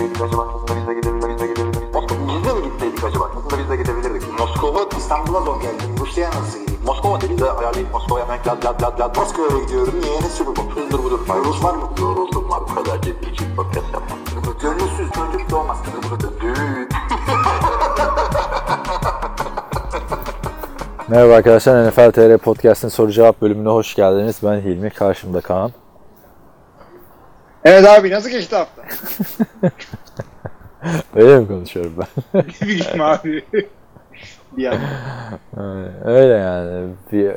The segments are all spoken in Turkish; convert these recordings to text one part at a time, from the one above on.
gitseydik acaba? Aslında biz de gidebilirdik. Biz de gidebilirdik. Moskova biz de mi gitseydik acaba? Aslında biz de gidebilirdik. Moskova İstanbul'a zor geldi. Rusya'ya nasıl gideyim? Moskova dedi de ayarlayıp Moskova'ya hemen lad lad lad lad. Moskova'ya gidiyorum. Niye? Ne sürü bu? Hızdır budur. Rus var mı? Yoruldum var. Bu kadar ciddi için podcast yapmam. Gönülsüz çocuk doğmaz. Düğün. Merhaba arkadaşlar NFL TR Podcast'ın soru cevap bölümüne hoş geldiniz. Ben Hilmi, karşımda Kaan. Evet abi nasıl geçti hafta? Öyle mi konuşuyorum ben? Bileyim abi. bir an. Öyle yani. Bir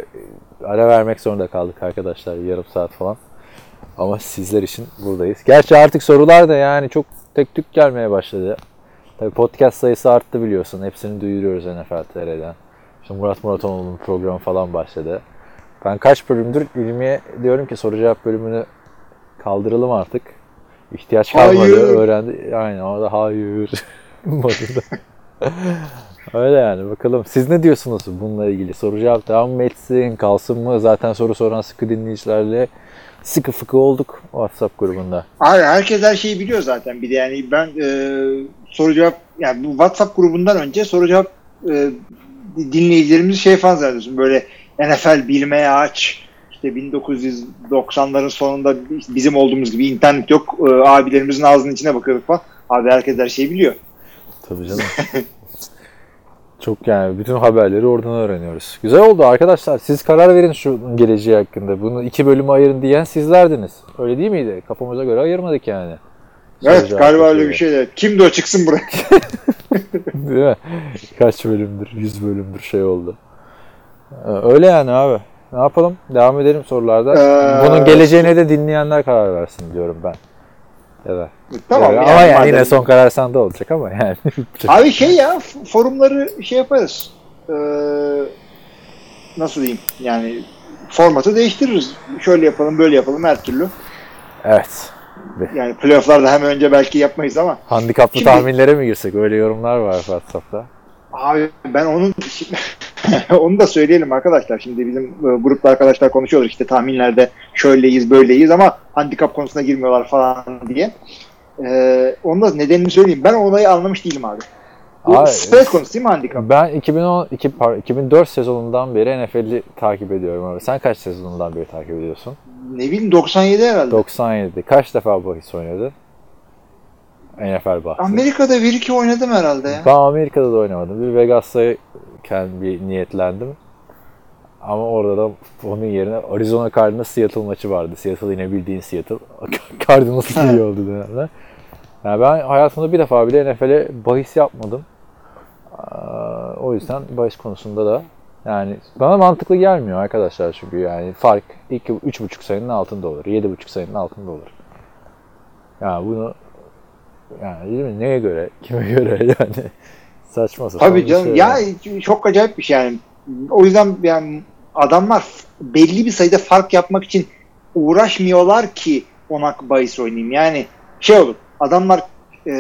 ara vermek zorunda kaldık arkadaşlar yarım saat falan. Ama sizler için buradayız. Gerçi artık sorular da yani çok tek tük gelmeye başladı. Tabii podcast sayısı arttı biliyorsun. Hepsini duyuruyoruz NFL TR'den. İşte Murat Muratoğlu'nun programı falan başladı. Ben kaç bölümdür Hilmi'ye diyorum ki soru cevap bölümünü kaldıralım artık. İhtiyaç kalmadı. Hayır. Öğrendi. Aynen orada hayır. modunda. Öyle yani bakalım. Siz ne diyorsunuz bununla ilgili? Soru cevap devam mı etsin? Kalsın mı? Zaten soru soran sıkı dinleyicilerle sıkı fıkı olduk WhatsApp grubunda. Abi herkes her şeyi biliyor zaten. Bir de yani ben e, soru cevap yani bu WhatsApp grubundan önce soru cevap e, dinleyicilerimiz şey falan zannediyorsun. Böyle NFL bilmeye aç. İşte 1990'ların sonunda bizim olduğumuz gibi internet yok. E, abilerimizin ağzının içine bakıyorduk falan. Abi herkes her şeyi biliyor. Tabii canım. Çok yani bütün haberleri oradan öğreniyoruz. Güzel oldu arkadaşlar. Siz karar verin şu geleceği hakkında. Bunu iki bölüme ayırın diyen sizlerdiniz. Öyle değil miydi? Kafamıza göre ayırmadık yani. Evet Soru galiba öyle bir şey de. Kimdi o çıksın buraya? Değil mi? Kaç bölümdür, yüz bölümdür şey oldu. Ee, Öyle yani abi. Ne yapalım? Devam edelim sorularda. Ee, Bunun geleceğine de dinleyenler karar versin diyorum ben. Evet. tamam. ama yani madem- yine son karar sende olacak ama yani. Abi şey ya forumları şey yaparız. Ee, nasıl diyeyim? Yani formatı değiştiririz. Şöyle yapalım, böyle yapalım her türlü. evet. Yani playoff'larda hem önce belki yapmayız ama Handikaplı Şimdi- tahminlere mi girsek? Öyle yorumlar var WhatsApp'ta. abi ben onun onu da söyleyelim arkadaşlar. Şimdi bizim e, grupta arkadaşlar konuşuyorlar işte tahminlerde şöyleyiz, böyleyiz ama handikap konusuna girmiyorlar falan diye. Ee, onun da nedenini söyleyeyim. Ben olayı anlamış değilim abi. Bu Abi, konusu değil mi handikap? Ben 2010, iki- pardon, 2004 sezonundan beri NFL'i takip ediyorum abi. Sen kaç sezonundan beri takip ediyorsun? Ne bileyim 97 herhalde. 97. Kaç defa bahis oynadı? NFL bahsi. Amerika'da 1-2 oynadım herhalde ya. Ben Amerika'da da oynamadım. Bir Vegas'ta kendim bir niyetlendim. Ama orada da onun yerine Arizona Cardinals Seattle maçı vardı. Seattle yine bildiğin Seattle. Cardinals iyi oldu dönemler. Yani ben hayatımda bir defa bile NFL'e bahis yapmadım. O yüzden bahis konusunda da yani bana mantıklı gelmiyor arkadaşlar çünkü yani fark 2 3,5 sayının altında olur. 7,5 sayının altında olur. Yani bunu yani değil mi? Neye göre? Kime göre yani? Saçma sapan Tabii canım. şey ya yani. çok acayip bir şey yani. O yüzden yani adamlar belli bir sayıda fark yapmak için uğraşmıyorlar ki ona bahis oynayayım. Yani şey olur. Adamlar e,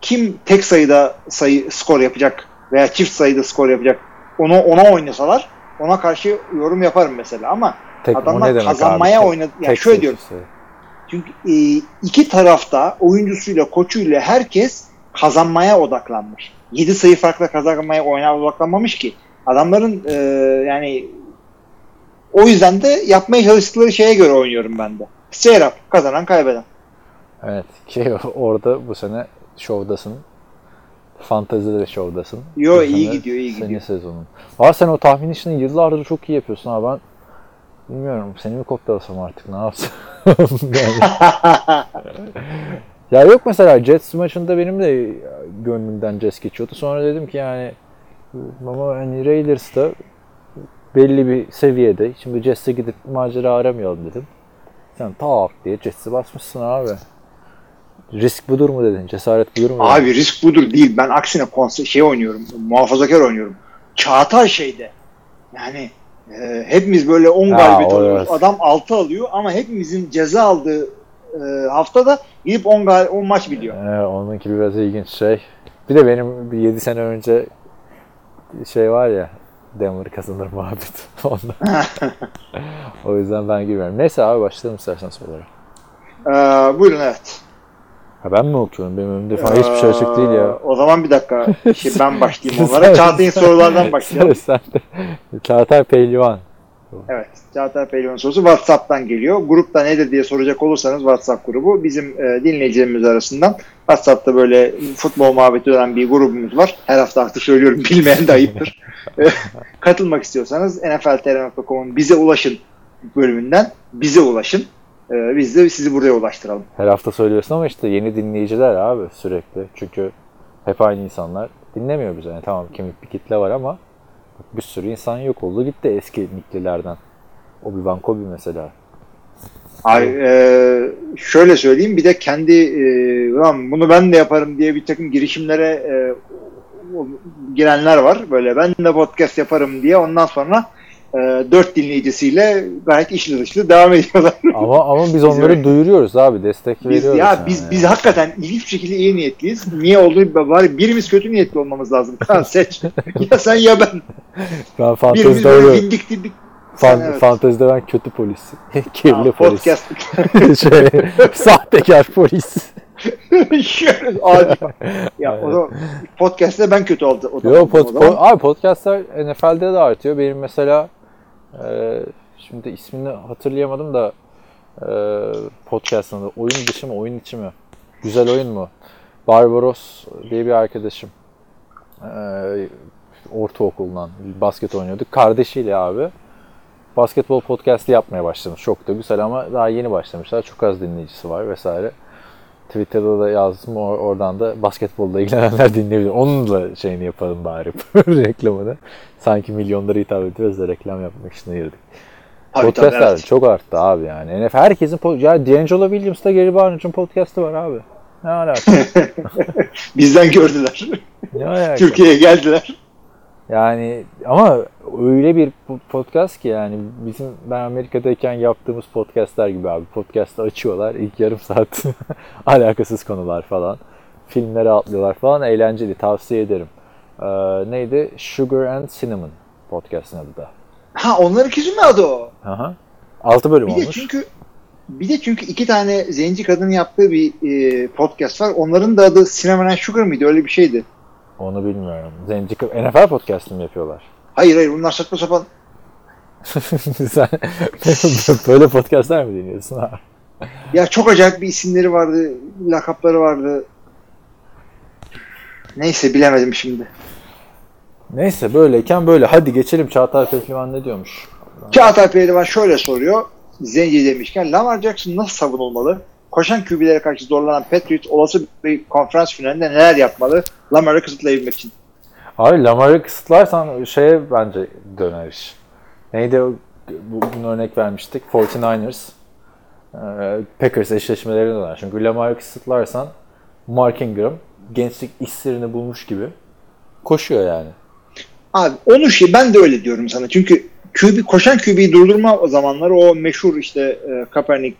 kim tek sayıda sayı skor yapacak veya çift sayıda skor yapacak onu ona oynasalar ona karşı yorum yaparım mesela ama Tek- adamlar kazanmaya? Tek- oynadı. Yani tek şöyle diyorum. sayısı. Çünkü e, iki tarafta oyuncusuyla koçuyla herkes kazanmaya odaklanmış. 7 sayı farkla kazanmaya oyuna odaklanmamış ki. Adamların e, yani o yüzden de yapmaya çalıştıkları şeye göre oynuyorum ben de. Up. Kazanan kaybeden. Evet. Ki orada bu sene şovdasın. Fantezide de şovdasın. Yo, Bu iyi gidiyor, iyi senin gidiyor. sezonun. Var sen o tahmin işini yıllardır çok iyi yapıyorsun ha ben bilmiyorum seni mi kopyalasam artık ne yapsam. Ya yok mesela Jets maçında benim de gönlümden Jets geçiyordu. Sonra dedim ki yani ama hani Raiders da belli bir seviyede. Şimdi Jets'e gidip macera aramayalım dedim. Sen tak diye Jets'i basmışsın abi. Risk budur mu dedin? Cesaret budur mu? dedin? Abi risk budur değil. Ben aksine konse şey oynuyorum. Muhafazakar oynuyorum. Çağatay şeyde. Yani e, hepimiz böyle 10 Ha, galibiyet alıyoruz. evet. Adam 6 alıyor ama hepimizin ceza aldığı e, haftada gidip 10 gal 10 maç biliyor. Evet, onunki biraz ilginç şey. Bir de benim bir 7 sene önce şey var ya Denver kazanır muhabbet. Ondan. o yüzden ben girmiyorum. Neyse abi başlayalım istersen sorulara. Ee, buyurun evet. Ha ben mi okuyorum? Benim önümde falan hiçbir şey açık değil ya. Aa, O zaman bir dakika. Şey, ben başlayayım onlara. Çağatay'ın sorulardan başlayalım. Sen de. Çağatay Pehlivan. Evet. Çağatay Pehlivan sorusu WhatsApp'tan geliyor. Grupta nedir diye soracak olursanız WhatsApp grubu bizim e, dinleyicilerimiz arasından WhatsApp'ta böyle futbol muhabbeti olan bir grubumuz var. Her hafta artık söylüyorum bilmeyen de ayıptır. E, Katılmak istiyorsanız nfltr.com'un bize ulaşın bölümünden bize ulaşın. E, biz de sizi buraya ulaştıralım. Her hafta söylüyorsun ama işte yeni dinleyiciler abi sürekli. Çünkü hep aynı insanlar dinlemiyor bizi. Yani tamam kemik bir kitle var ama bir sürü insan yok oldu gitti eski niklilerden. Obi-Wan Kobe mesela. Ay, e, şöyle söyleyeyim bir de kendi e, "Ulan bunu ben de yaparım diye bir takım girişimlere e, girenler var. Böyle ben de podcast yaparım diye ondan sonra e, dört dinleyicisiyle gayet içli dışlı devam ediyorlar. Ama ama biz onları öyle- duyuruyoruz abi. Destek biz, veriyoruz. ya yani. biz biz hakikaten ilginç bir şekilde iyi niyetliyiz. Niye olduğu bari birimiz kötü niyetli olmamız lazım. Tamam seç. ya sen ya ben. ben Birimiz fantezide böyle öyle. bindik dibdik. Fan, evet. Fantezide ben kötü polis. Kirli polis. Podcast. şey, sahtekar polis. Şöyle adi. Ya o zaman podcast'te ben kötü oldu. O Yo, pod, pod- abi podcastlar NFL'de de artıyor. Benim mesela e, şimdi ismini hatırlayamadım da e, podcast'ın adı. Oyun dışı mı, oyun içi mi? Güzel oyun mu? Barbaros diye bir arkadaşım. E, ortaokuldan basket oynuyorduk. Kardeşiyle abi basketbol podcast'i yapmaya başlamış. Çok da güzel ama daha yeni başlamışlar. Çok az dinleyicisi var vesaire. Twitter'da da yazdım. Or- oradan da basketbolla ilgilenenler dinleyebilir. Onun da şeyini yapalım bari. reklamını. Sanki milyonlara hitap ediyoruz da reklam yapmak için ayırdık. Podcastler evet. çok arttı abi yani. NFL herkesin po- ya D'Angelo Williams'ta Gary Barnage'ın podcast'ı var abi. Ne alaka? Bizden gördüler. ne alaka? Türkiye'ye geldiler. Yani ama öyle bir po- podcast ki yani bizim ben Amerika'dayken yaptığımız podcastler gibi abi. Podcast'ı açıyorlar. ilk yarım saat alakasız konular falan. Filmlere atlıyorlar falan. Eğlenceli. Tavsiye ederim. Ee, neydi? Sugar and Cinnamon podcast'ın adı da. Ha onların ikisi mi adı o? Aha. 6 bölüm Bir de olmuş. çünkü bir de çünkü iki tane zenci kadının yaptığı bir e, podcast var. Onların da adı Cinnamon and Sugar mıydı? Öyle bir şeydi. Onu bilmiyorum. Zenci NFL podcast'ı mı yapıyorlar? Hayır hayır bunlar saçma sapan. Sen böyle podcast'lar mı dinliyorsun abi? Ya çok acayip bir isimleri vardı. Lakapları vardı. Neyse bilemedim şimdi. Neyse böyleyken böyle. Hadi geçelim Çağatay Pehlivan ne diyormuş? Çağatay Pehlivan şöyle soruyor. Zenci demişken Lamar Jackson nasıl savunulmalı? Koşan QB'lere karşı zorlanan Patriots olası bir konferans finalinde neler yapmalı? Lamar'ı kısıtlayabilmek için. Abi Lamar'ı kısıtlarsan şeye bence döner iş. Neydi? Bugün örnek vermiştik. 49ers. Ee, Packers eşleşmelerine döner. Çünkü Lamar'ı kısıtlarsan Mark Ingram gençlik işlerini bulmuş gibi koşuyor yani. Abi onu şey ben de öyle diyorum sana. Çünkü QB koşan QB'yi durdurma zamanları o meşhur işte e, Kaepernick,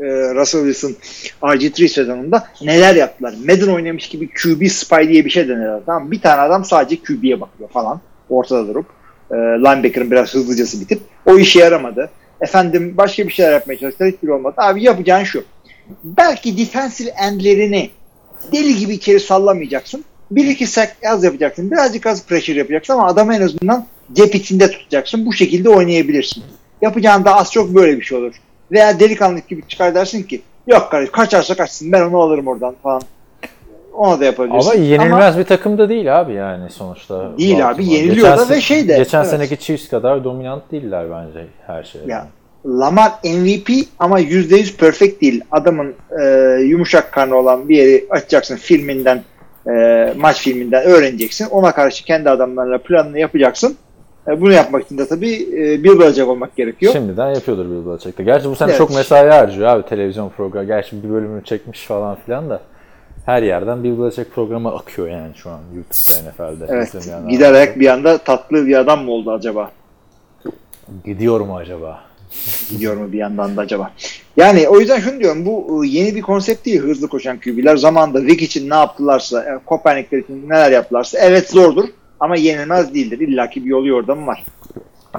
e, Russell Wilson RG3 sezonunda neler yaptılar? Madden oynamış gibi QB spy diye bir şey denediler. Tamam bir tane adam sadece QB'ye bakıyor falan ortada durup e, linebacker'ın biraz hızlıcası bitip o işe yaramadı. Efendim başka bir şeyler yapmaya çalıştılar hiçbir olmadı. Abi yapacağın şu. Belki defensive endlerini deli gibi içeri sallamayacaksın. Bir iki sack az yapacaksın. Birazcık az pressure yapacaksın ama adamı en azından cep içinde tutacaksın. Bu şekilde oynayabilirsin. Yapacağın da az çok böyle bir şey olur. Veya delikanlı gibi çıkar dersin ki yok kardeş kaçarsa kaçsın ben onu alırım oradan falan. Ona da yapabilirsin. Ama yenilmez bir takım da değil abi yani sonuçta. Değil abi, yeniliyor da se- ve şey de, Geçen evet. seneki Chiefs kadar dominant değiller bence her şeyde. Ya, Lamar MVP ama %100 perfect değil. Adamın e, yumuşak karnı olan bir yeri açacaksın filminden, e, maç filminden öğreneceksin. Ona karşı kendi adamlarla planını yapacaksın. E, bunu yapmak için de tabii e, bir bölacak olmak gerekiyor. Şimdiden yapıyordur Bill Belichick'te. Gerçi bu sene Evet. çok mesai harcıyor abi televizyon programı. Gerçi bir bölümünü çekmiş falan filan da. Her yerden Bill Belichick programı akıyor yani şu an YouTube'da NFL'de. evet, giderek bir anda tatlı bir adam mı oldu acaba? Gidiyor mu acaba? Gidiyor mu bir yandan da acaba? Yani o yüzden şunu diyorum bu e, yeni bir konsept değil hızlı koşan QB'ler. Zamanında Vick için ne yaptılarsa, e, Kopernikler için neler yaptılarsa evet zordur ama yenilmez değildir. İlla ki bir yolu yordamı var.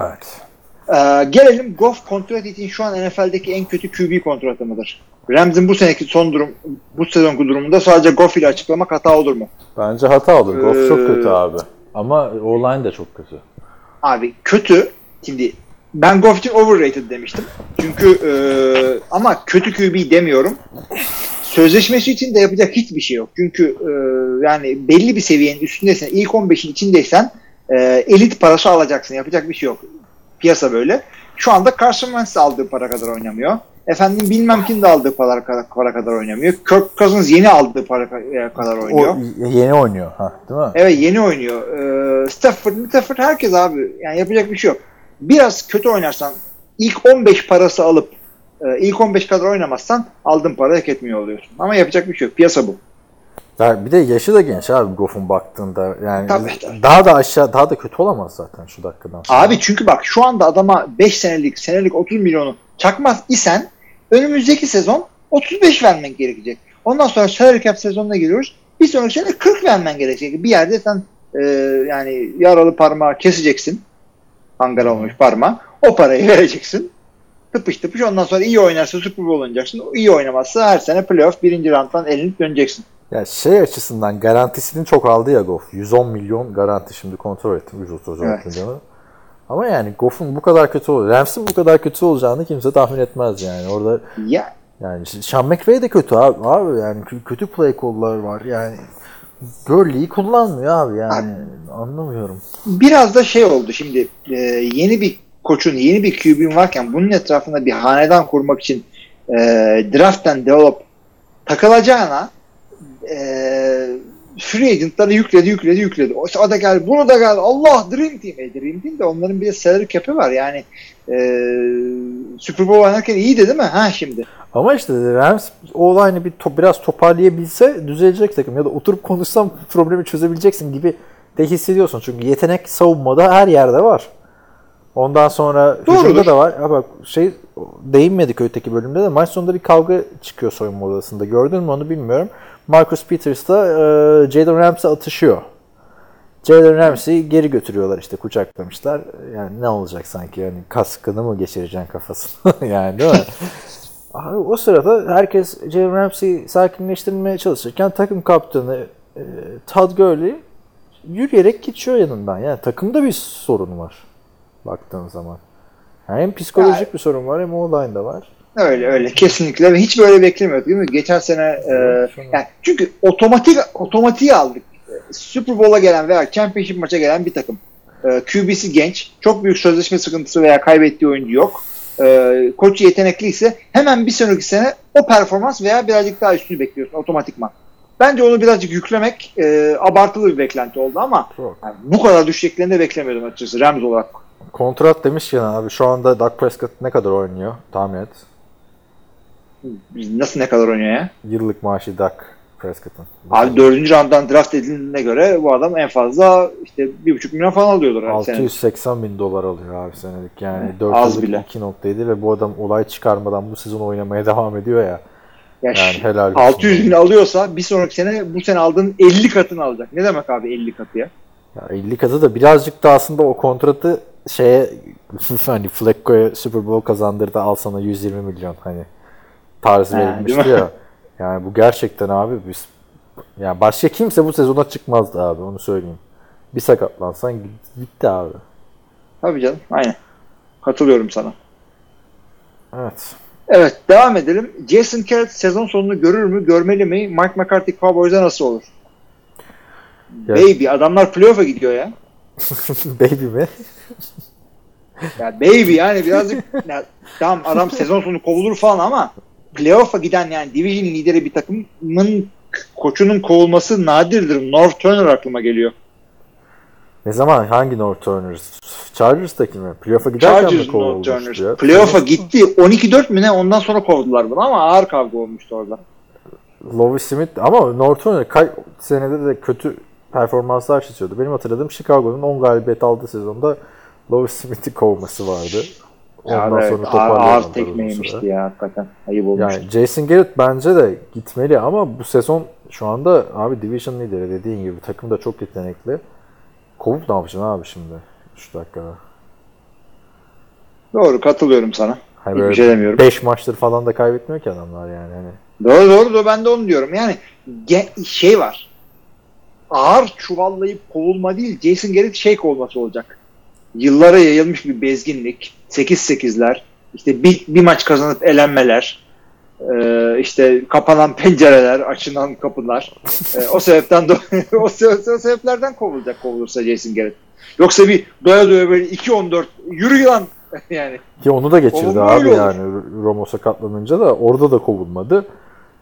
Evet. Ee, gelelim Goff kontrat için şu an NFL'deki en kötü QB kontratı mıdır? Rams'in bu seneki son durum, bu sezonki durumunda sadece Goff ile açıklamak hata olur mu? Bence hata olur. Goff çok Ee, kötü abi. Ama O-line de çok kötü. Abi kötü. Şimdi ben Goff için overrated demiştim. Çünkü e, ama kötü QB demiyorum. Sözleşmesi için de yapacak hiçbir şey yok. Çünkü e, yani belli bir seviyenin üstündeysen, ilk 15'in içindeysen e, elit parası alacaksın. Yapacak bir şey yok. Piyasa böyle. Şu anda Carson Wentz aldığı para kadar oynamıyor. Efendim bilmem kim de aldığı para, para kadar oynamıyor. Kirk Cousins yeni aldığı para ka- kadar oynuyor. O yeni oynuyor ha, değil mi? Evet yeni oynuyor. Ee, Stafford, Stafford herkes abi. Yani yapacak bir şey yok. Biraz kötü oynarsan ilk 15 parası alıp e, ilk 15 kadar oynamazsan aldığın para hak etmiyor oluyorsun. Ama yapacak bir şey yok. Piyasa bu. Ya bir de yaşı da genç abi Goff'un baktığında. Yani Tabii, tabii. daha da aşağı daha da kötü olamaz zaten şu dakikadan sonra. Abi çünkü bak şu anda adama 5 senelik senelik 30 milyonu çakmaz isen önümüzdeki sezon 35 vermen gerekecek. Ondan sonra salary cap sezonuna giriyoruz. Bir sonraki sene 40 vermen gerekecek. Bir yerde sen e, yani yaralı parmağı keseceksin. Hangar olmuş parmağı. O parayı vereceksin. Tıpış tıpış ondan sonra iyi oynarsa Super Bowl oynayacaksın. İyi oynamazsa her sene playoff birinci rounddan elenip döneceksin. Ya şey açısından garantisini çok aldı ya Goff. 110 milyon garanti şimdi kontrol ettim 130 Evet. milyonu. Ama yani Goff'un bu kadar kötü olur. Rams'in bu kadar kötü olacağını kimse tahmin etmez yani. Orada Ya yani Sean McVay de kötü abi. abi yani kö- kötü play call'lar var. Yani Gurley'i kullanmıyor abi yani. Anlamıyorum. biraz da şey oldu şimdi e, yeni bir koçun yeni bir QB'in varken bunun etrafında bir hanedan kurmak için e, draft develop takılacağına e, free agentları yükledi yükledi yükledi. O, o da gel bunu da gel Allah Dream Team. E, Dream Team de onların bir de salary cap'i var yani e, Super Bowl oynarken iyiydi değil mi? Ha şimdi. Ama işte Rams o olayını bir to- biraz toparlayabilse düzelecek takım. Ya da oturup konuşsam problemi çözebileceksin gibi de hissediyorsun. Çünkü yetenek savunmada her yerde var. Ondan sonra Doğrudur. hücumda da var. Ha bak şey değinmedik öteki bölümde de maç sonunda bir kavga çıkıyor soyunma odasında. Gördün mü onu bilmiyorum. Marcus Peters da e, Jalen Ramsey atışıyor. Jalen Ramsey'i geri götürüyorlar işte kucaklamışlar. Yani ne olacak sanki yani kaskını mı geçireceksin kafasına yani değil mi? Abi o sırada herkes Jalen Ramsey'i sakinleştirmeye çalışırken takım kaptanı e, Todd Gurley yürüyerek geçiyor yanından. Yani takımda bir sorun var baktığın zaman. Yani hem psikolojik Ya- bir sorun var hem online'da var. Öyle öyle kesinlikle ve hiç böyle beklemiyorduk değil mi? Geçen sene e, yani çünkü otomatik otomatiği aldık. Super Bowl'a gelen veya Championship maça gelen bir takım. E, QB'si genç, çok büyük sözleşme sıkıntısı veya kaybettiği oyuncu yok. E, koçu yetenekli ise hemen bir sonraki sene o performans veya birazcık daha üstünü bekliyorsun otomatikman. Bence onu birazcık yüklemek e, abartılı bir beklenti oldu ama yani bu kadar düşeceklerini de beklemiyordum açıkçası Rams olarak. Kontrat demişken abi şu anda Dak Prescott ne kadar oynuyor tahmin et. Nasıl ne kadar oynuyor ya? Yıllık maaşı Dak Prescott'ın. Abi dördüncü rounddan draft edildiğine göre bu adam en fazla işte bir buçuk milyon falan alıyordur her sene. 680 bin dolar alıyor abi senelik. Yani Hı, 4 az bile. 2.7 ve bu adam olay çıkarmadan bu sezon oynamaya devam ediyor ya. Ya Yani helal olsun. 600 bin alıyorsa bir sonraki sene bu sene aldığın 50 katını alacak. Ne demek abi 50 katı ya? Ya 50 katı da birazcık da aslında o kontratı şeye hani Flacco'ya Super Bowl kazandırdı al sana 120 milyon hani tarzı Ha, verilmişti ya. Yani bu gerçekten abi biz yani başka kimse bu sezona çıkmazdı abi onu söyleyeyim. Bir sakatlansan gitti abi. Tabii canım aynen. Katılıyorum sana. Evet. Evet devam edelim. Jason Garrett sezon sonunu görür mü görmeli mi? Mike McCarthy Cowboys'a nasıl olur? Baby adamlar playoff'a gidiyor ya. Baby mi? Ya baby yani birazcık ya, tamam adam sezon sonu kovulur falan ama playoff'a giden yani division lideri bir takımın koçunun kovulması nadirdir. North Turner aklıma geliyor. Ne zaman hangi North Turners? Chargers'taki mi? Playoff'a giderken Chargers mi North kovulmuştu Turners. Playoff'a gitti. 12-4 mü ne? Ondan sonra kovdular bunu ama ağır kavga olmuştu orada. Lovis Smith ama North Turner kaç senede de kötü performanslar çiziyordu. Benim hatırladığım Chicago'nun 10 galibiyet aldığı sezonda Lovis Smith'i kovması vardı. Ondan evet, sonra toparlayamadılar ağır uzun tekme süre. yemişti ya hakikaten. Ayıp olmuş. Yani Jason Garrett bence de gitmeli ama bu sezon şu anda abi division lideri dediğin gibi takım da çok yetenekli. Kovup ne yapacaksın abi şimdi şu dakikada? Doğru katılıyorum sana. Hani Hiçbir şey demiyorum. 5 maçtır falan da kaybetmiyor ki adamlar yani. Hani Doğru doğru doğru ben de onu diyorum. Yani şey var. Ağır çuvallayıp kovulma değil Jason Garrett şey kovulması olacak. Yıllara yayılmış bir bezginlik. 8-8'ler. işte bir, bir maç kazanıp elenmeler. Ee, işte kapanan pencereler, açılan kapılar. Ee, o sebepten o, se- o sebeplerden kovulacak kovulursa Jason Garrett. Yoksa bir doya doya böyle 2-14 yürü lan yani. Ki onu da geçirdi abi yani Romo sakatlanınca da orada da kovulmadı.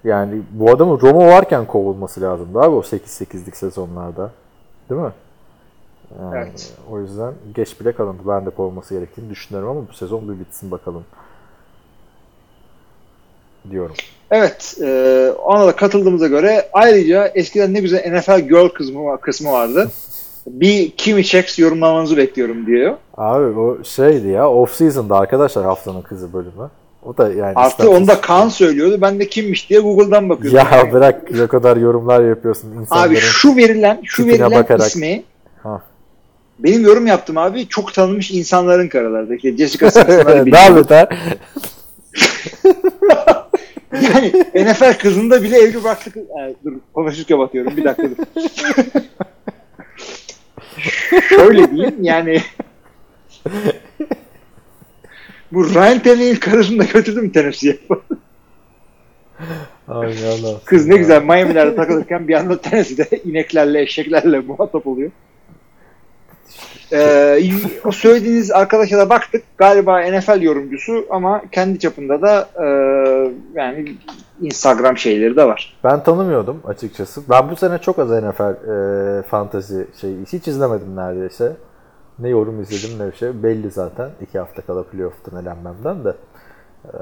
Yani bu adamın Romo varken kovulması lazımdı abi o 8-8'lik sezonlarda. Değil mi? Yani Evet. O yüzden geç bile kalındı. Ben de kovulması gerektiğini düşünüyorum ama bu sezon bir bitsin bakalım. Diyorum. Evet, e, ona da katıldığımıza göre ayrıca eskiden ne güzel NFL Girl kısmı, kısmı vardı. Bir Kimi Checks yorumlamanızı bekliyorum diyor. Abi o şeydi ya off season'da arkadaşlar haftanın kızı bölümü. O da yani Artı onu da istatistik- Kaan söylüyordu. Ben de kimmiş diye Google'dan bakıyordum. Ya bırak ne kadar yorumlar yapıyorsun insanların. abi şu verilen şu verilen bakarak. ismi Ha. benim yorum yaptım abi çok tanınmış insanların karaları. İşte Jessica Simpson'ları biliyorum. beter. Yani NFL kızında bile evli kız. Yani dur konuşurken bakıyorum bir dakika dur. Şöyle diyeyim yani bu Ryan Tannehill'in karısını da götürdüm Tennessee'ye. Ay Allah. Kız ne güzel Miami'lerde takılırken bir anda Tennessee'de ineklerle eşeklerle muhatap oluyor. Ee, o söylediğiniz arkadaşa da baktık. Galiba NFL yorumcusu ama kendi çapında da e, yani Instagram şeyleri de var. Ben tanımıyordum açıkçası. Ben bu sene çok az NFL e, fantasy şey hiç izlemedim neredeyse. Ne yorum izledim ne bir şey. Belli zaten. iki hafta kala playoff'tan elenmemden de. E,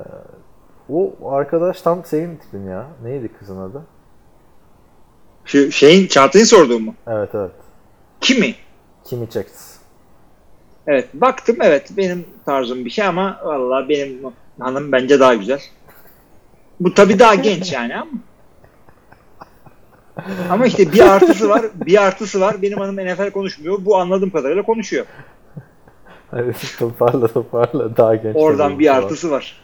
o arkadaş tam senin tipin ya. Neydi kızın adı? Şu şeyin Çağatay'ın sorduğu mu? Evet evet. Kimi? Kimi Checks. Evet baktım evet benim tarzım bir şey ama vallahi benim hanım bence daha güzel. Bu tabii daha genç yani ama. Ama işte bir artısı var, bir artısı var. Benim hanım NFL konuşmuyor. Bu anladığım kadarıyla konuşuyor. Hani toparla toparla daha genç. Oradan bir artısı var.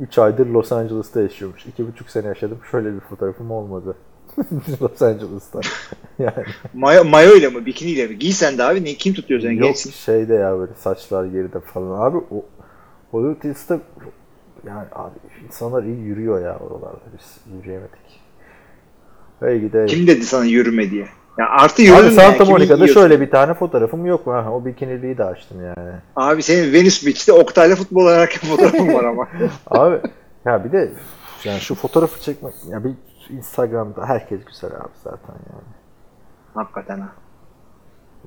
3 aydır Los Angeles'ta yaşıyormuş. 2,5 sene yaşadım. Şöyle bir fotoğrafım olmadı. Los Angeles'ta. yani. Mayo, mayo ile mi, bikiniyle mi? Giy sen de abi. Ne, kim tutuyor seni? Yok Gençsin. şeyde ya böyle saçlar geride falan. Abi o Hollywood Hills'te yani abi insanlar iyi yürüyor ya oralarda. Biz yürüyemedik. Hey gide. Kim dedi sana yürüme diye? Ya artı Abi yürüdün Santa yani. Monica'da şöyle bir tane fotoğrafım yok mu? Ha, o bikiniliği de açtım yani. Abi senin Venice Beach'te Oktay'la futbol oynarken fotoğrafın var ama. Abi ya bir de yani şu fotoğrafı çekmek ya bir Instagram'da herkes güzel abi zaten yani. Hakikaten ha.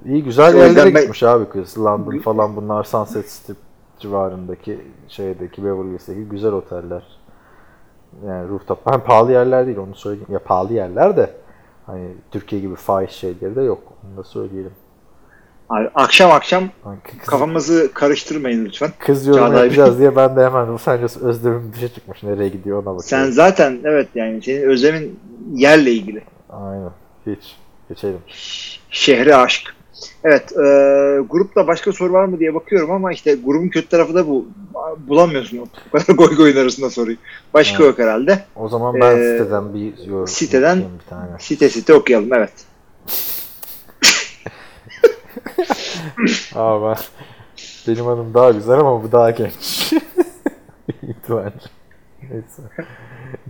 İyi güzel yüzden yerlere ben- gitmiş abi kız. London falan bunlar Sunset Strip civarındaki şeydeki Beverly Hills'teki güzel oteller. Yani rooftop. Hem pahalı yerler değil onu söyleyeyim. Ya pahalı yerler de hani Türkiye gibi fahiş şeyleri de yok. Onu da söyleyelim. Abi, akşam akşam kız, kafamızı karıştırmayın lütfen. kız yorum yapacağız diye ben de hemen Los Angeles özlemim dışa çıkmış. Nereye gidiyor ona bakıyorum. Sen zaten evet yani senin özlemin yerle ilgili. Aynen. Hiç. Geçelim. Şehre aşk. Evet, e, grupta başka soru var mı diye bakıyorum ama işte grubun kötü tarafı da bu. Bulamıyorsun o kadar goy goyun arasında soruyu. Başka Evet. yok herhalde. O zaman ben Ee, siteden bir yorum siteden- bir tane. Site site okuyalım evet. Ben benim hanım daha güzel ama bu daha genç. İhtimalle. Neyse.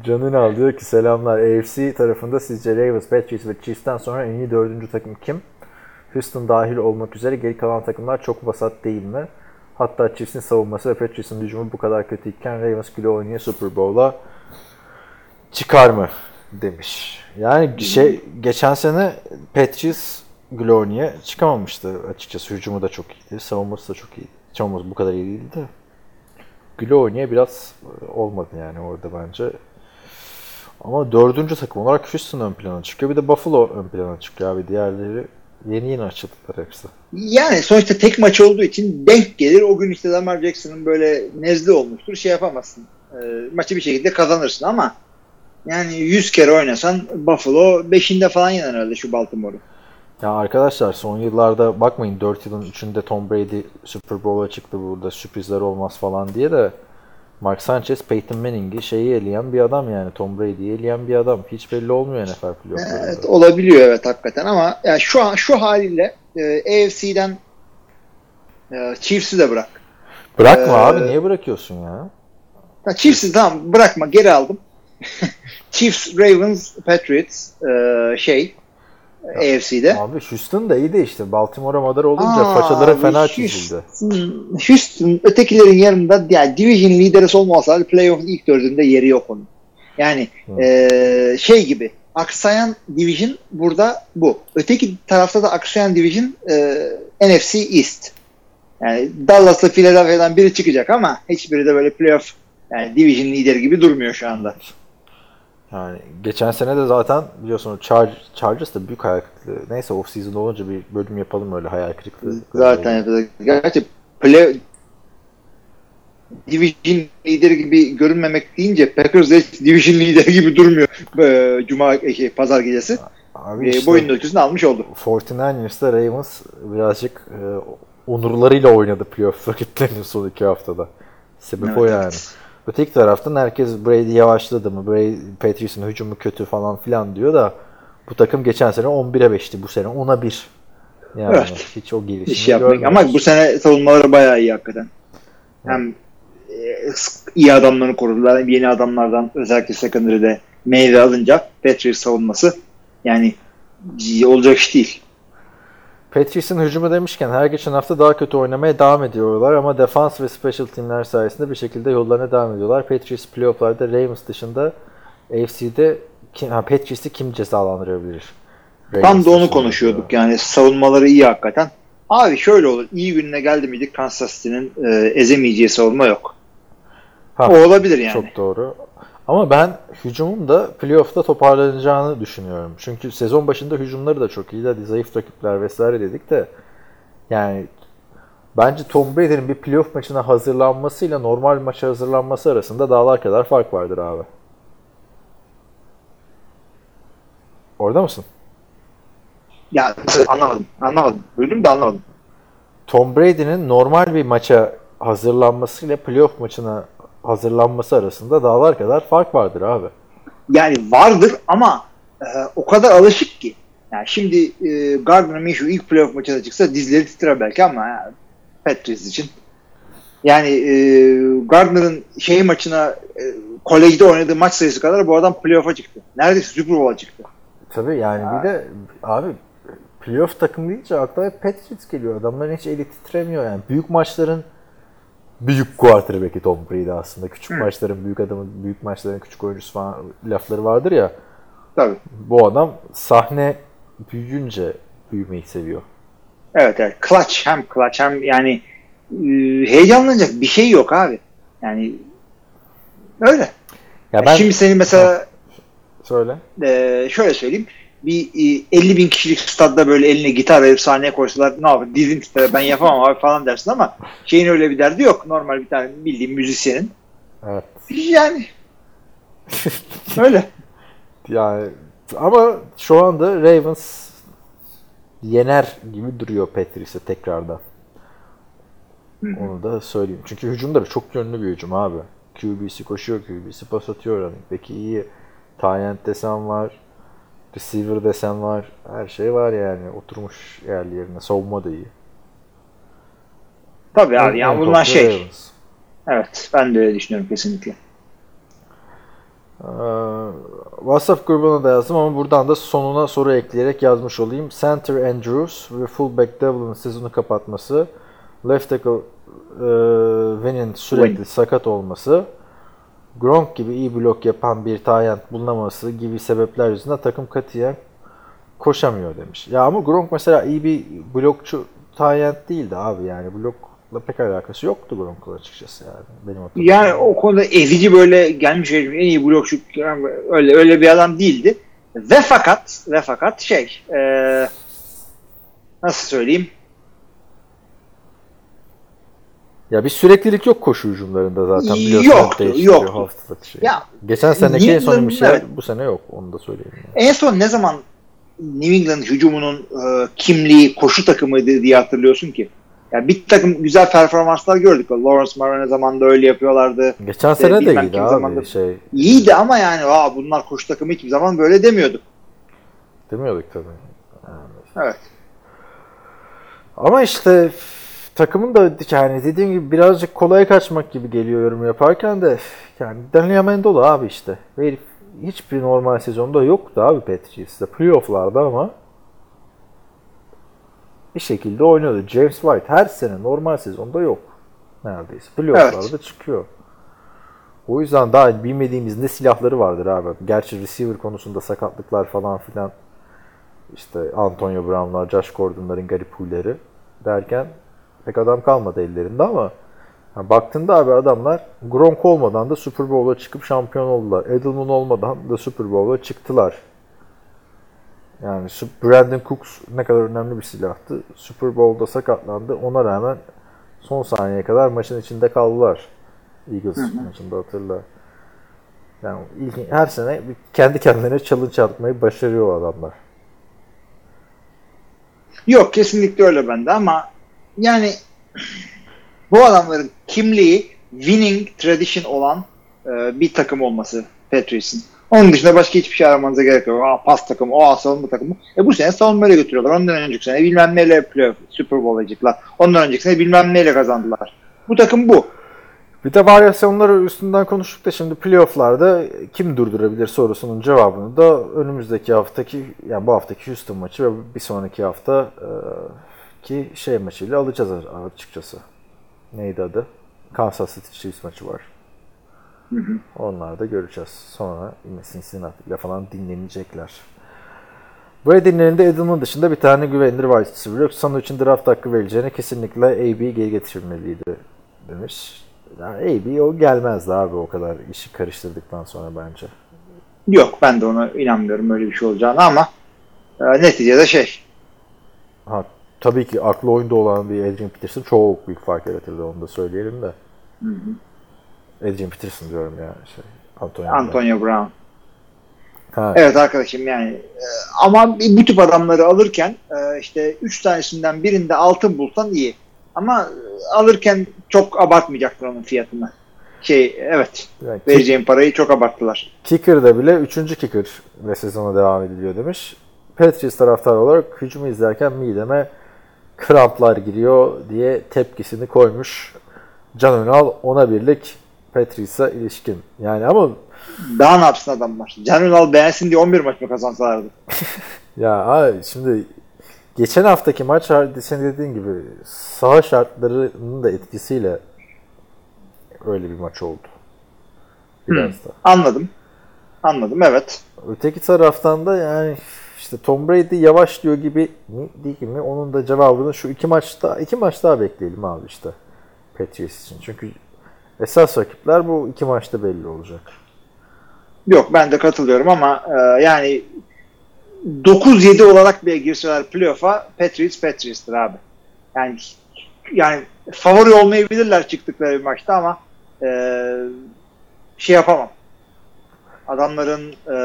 Can Ünal diyor ki selamlar. AFC tarafında sizce Ravens, Patriots ve Chiefs'ten sonra en iyi dördüncü takım kim? Houston dahil olmak üzere geri kalan takımlar çok vasat değil mi? Hatta Chiefs'in savunması ve Patriots'ın hücumu bu kadar kötüyken Ravens güle oynaya Super Bowl'a çıkar mı? Demiş. Yani şey geçen sene Patriots güle oynaya çıkamamıştı açıkçası. Hücumu da çok iyiydi. Savunması da çok iyiydi. Savunması bu kadar iyi değildi de. Güle oynaya biraz olmadı yani orada bence. Ama dördüncü takım olarak Houston ön plana çıkıyor. Bir de Buffalo ön plana çıkıyor abi. Diğerleri yeni yeni açıldılar hepsi. Yani sonuçta tek maç olduğu için denk gelir. O gün işte Lamar Jackson'ın böyle nezle olmuştur. Şey yapamazsın. E, maçı bir şekilde kazanırsın ama yani 100 kere oynasan Buffalo 5'inde falan yener herhalde şu Baltimore'u. Ya arkadaşlar son yıllarda bakmayın 4 yılın 3'ünde Tom Brady Super Bowl'a çıktı burada sürprizler olmaz falan diye de Mark Sanchez, Peyton Manning'i şeyi eleyen bir adam yani. Tom Brady'yi eleyen bir adam. Hiç belli olmuyor NFL playofflarında. Evet, olabiliyor evet hakikaten ama yani şu an şu haliyle e, AFC'den e, Chiefs'i de bırak. Bırakma Ee, abi. Niye bırakıyorsun ya? Ha, Chiefs'i tamam bırakma geri aldım. Chiefs, Ravens, Patriots e, şey AFC'de. Abi Houston da iyi de işte. Baltimore'a madar olunca Aa, façaları fena Houston- çizildi. Houston ötekilerin yanında yani division lideri olmasa playoff'un ilk dördünde yeri yok onun. Yani Hı. e, şey gibi aksayan division burada bu. Öteki tarafta da aksayan division e, NFC East. Yani Dallas'la Philadelphia'dan biri çıkacak ama hiçbiri de böyle playoff yani division lideri gibi durmuyor şu anda. Yani geçen sene de zaten biliyorsun Char Chargers da büyük hayal kırıklığı. Neyse off season olunca bir bölüm yapalım öyle hayal kırıklığı. Zaten yapacak. Gerçi play division lideri gibi görünmemek deyince Packers division lideri gibi durmuyor. Ee, Cuma şey, pazar gecesi. Abi Ee, işte boyun ölçüsünü almış oldu. 49ers'ta Ravens birazcık e, onurlarıyla oynadı playoff rakiplerinin son iki haftada. Sebep Evet, o yani. evet. Öteki taraftan herkes Brady yavaşladı mı, Brady, Patriots'ın hücumu kötü falan filan diyor da bu takım geçen sene 11'e 5'ti. Bu sene 10'a 1. Yani Evet. hiç o gelişimi İş yapmak. Ama bu sene savunmaları bayağı iyi hakikaten. Hem e, iyi adamlarını korudular. Hem yeni adamlardan özellikle secondary'de meyve alınca Patriots savunması yani olacak iş değil. Patriots'ın hücumu demişken her geçen hafta daha kötü oynamaya devam ediyorlar ama defans ve special teamler sayesinde bir şekilde yollarına devam ediyorlar. Patriots playofflarda Ravens dışında AFC'de kim, ha, Patriots'ı kim cezalandırabilir? Tam Ravens da onu konuşuyorduk yani savunmaları iyi hakikaten. Abi şöyle olur. iyi gününe geldi miydik Kansas City'nin e, ezemeyeceği savunma yok. Ha, O olabilir yani. Çok doğru. Ama ben hücumun da playoff'ta toparlanacağını düşünüyorum. Çünkü sezon başında hücumları da çok iyiydi. Hadi zayıf rakipler vesaire dedik de yani bence Tom Brady'nin bir playoff maçına hazırlanmasıyla normal maça hazırlanması arasında dağlar kadar fark vardır abi. Orada mısın? Ya anlamadım. Anlamadım. Bölüm de anlamadım. Tom Brady'nin normal bir maça hazırlanmasıyla playoff maçına hazırlanması arasında dağlar kadar fark vardır abi. Yani vardır ama e, o kadar alışık ki. Yani şimdi e, Gardner Minshew ilk playoff maçına çıksa dizleri titrer belki ama ya, Patriots için. Yani e, Gardner'ın şey maçına e, kolejde oynadığı maç sayısı kadar bu adam playoff'a çıktı. Neredeyse Super Bowl'a çıktı. Tabii yani bir de abi playoff takım deyince akla hep Patriots geliyor. Adamların hiç eli titremiyor yani. Büyük maçların büyük quarterback'i Tom Brady aslında. Küçük maçların büyük adamı, büyük maçların küçük oyuncusu falan lafları vardır ya. Tabii. Bu adam sahne büyüyünce büyümeyi seviyor. Evet evet. Clutch hem clutch hem yani e, heyecanlanacak bir şey yok abi. Yani öyle. Ya ben Şimdi senin mesela söyle. e, şöyle söyleyeyim. Bir e, 50 bin kişilik stadda böyle eline gitar verip sahneye koysalar ne yapar? Dizin titrer ben yapamam abi falan dersin ama şeyin öyle bir derdi yok. Normal bir tane bildiğin müzisyenin. Evet. Yani öyle. Yani ama şu anda Ravens yener gibi duruyor Patriots'e tekrardan. Onu da söyleyeyim. Çünkü hücumları çok yönlü bir hücum abi. QB'si koşuyor, QB'si pas atıyor. Back'i iyi. Tight desen var. Receiver desen var. Her şey var yani. Oturmuş yerli yerine. Savunma da iyi. Tabii abi yani bunlar şey. Ravens. Evet ben de öyle düşünüyorum kesinlikle. Ee, WhatsApp grubuna da yazdım ama buradan da sonuna soru ekleyerek yazmış olayım. Center Andrews ve fullback Devlin'in sezonu kapatması, left tackle e, Winn'in sürekli Wynn. sakat olması, Gronk gibi iyi blok yapan bir tayyant bulunamaması gibi sebepler yüzünden takım katiyen koşamıyor demiş. Ya ama Gronk mesela iyi bir blokçu tayyant değildi abi yani blokla pek alakası yoktu Gronk'la açıkçası yani. Benim. Yani o konuda ezici böyle gelmiş en iyi blokçu öyle öyle bir adam değildi. Ve fakat ve fakat şey e, nasıl söyleyeyim Ya bir süreklilik yok koşu hücumlarında zaten biliyorsun. Değiştiriyor yoktu. haftalık şey. Ya, Geçen seneki en son bir şey evet. bu sene yok. Onu da söyleyeyim. Yani. en son ne zaman New England hücumunun e, kimliği koşu takımıydı diye hatırlıyorsun ki? Yani bir takım güzel performanslar gördük. Lawrence Marone zamanında öyle yapıyorlardı. Geçen İşte sene de iyiydi abi. zamanında- Şey İyiydi ama yani Aa, bunlar koşu takımı hiçbir zaman böyle demiyorduk. demiyorduk tabii. Evet. Ama işte takımın da yani dediğim gibi birazcık kolay kaçmak gibi geliyor yorum yaparken de yani Daniel Amendola abi işte. Herif hiçbir normal sezonda yoktu abi Patriots'ta. Playoff'larda ama bir şekilde oynuyordu. James White her sene normal sezonda yok. Neredeyse. Playoff'larda Evet. çıkıyor. O yüzden daha bilmediğimiz ne silahları vardır abi. Gerçi receiver konusunda sakatlıklar falan filan işte Antonio Brown'lar, Josh Gordon'ların garip huyları derken pek adam kalmadı ellerinde ama ha, baktığında abi adamlar Gronk olmadan da Super Bowl'a çıkıp şampiyon oldular. Edelman olmadan da Super Bowl'a çıktılar. Yani Brandon Cooks ne kadar önemli bir silahtı. Super Bowl'da sakatlandı. Ona rağmen son saniyeye kadar maçın içinde kaldılar. Eagles maçında hatırla. Yani ilginç, her sene kendi kendilerine challenge atmayı başarıyor adamlar. Yok kesinlikle öyle bende ama yani bu adamların kimliği winning tradition olan e, bir takım olması Patriots'ın. Onun dışında başka hiçbir şey aramanıza gerek yok. Aa, pas takımı, o savunma takımı. E bu sene savunmayla götürüyorlar. Ondan önceki sene bilmem neyle playoff, Super Bowl alacaklar. Ondan önceki sene bilmem neyle kazandılar. Bu takım bu. Bir de varyasyonları üstünden konuştuk da şimdi playofflarda kim durdurabilir sorusunun cevabını da önümüzdeki haftaki yani bu haftaki Houston maçı ve bir sonraki hafta e, ki şey maçıyla alacağız açıkçası. Neydi adı? Kansas City Chiefs maçı var. Onlar da göreceğiz. Sonra Cincinnati ile falan dinlenecekler. Brady'nin Edelman dışında bir tane güvenilir wide receiver yok. Sanu için draft hakkı vereceğine kesinlikle AB'yi geri getirmeliydi demiş. Yani AB o gelmezdi abi o kadar işi karıştırdıktan sonra bence. Yok ben de ona inanmıyorum öyle bir şey olacağını ama e, neticede şey Ha, tabii ki aklı oyunda olan bir Adrian Peterson çok büyük fark yaratırdı onu da söyleyelim de. Adrian Peterson diyorum ya şey. Antonio. Antonio Brown. Ha, Evet arkadaşım yani e, ama bu tip adamları alırken e, işte üç tanesinden birinde altın bulsan iyi. Ama e, alırken çok abartmayacaktır onun fiyatını. Şey evet yani vereceğim parayı çok abarttılar. Kicker'da bile 3. kicker ve sezona devam ediliyor demiş. Patriots taraftarı olarak hücumu izlerken mideme kramplar giriyor diye tepkisini koymuş. Can Önal ona birlik Patriots'a ilişkin. Yani ama Daha ne yapsın adamlar? Can Ünal beğensin diye 11 maç mı kazansalardı? Ya abi şimdi geçen haftaki maç senin dediğin gibi saha şartlarının da etkisiyle öyle bir maç oldu. Biraz da. Anladım. Anladım evet. Öteki taraftan da yani işte Tom Brady yavaş diyor gibi mi değil mi? Onun da cevabını şu iki maçta iki maç daha bekleyelim abi işte Patriots için. Çünkü esas rakipler bu iki maçta belli olacak. Yok ben de katılıyorum ama e, yani 9-7 olarak bile girseler playoff'a Patriots Patriots'tır abi. Yani yani favori olmayabilirler çıktıkları bir maçta ama e, şey yapamam. Adamların e,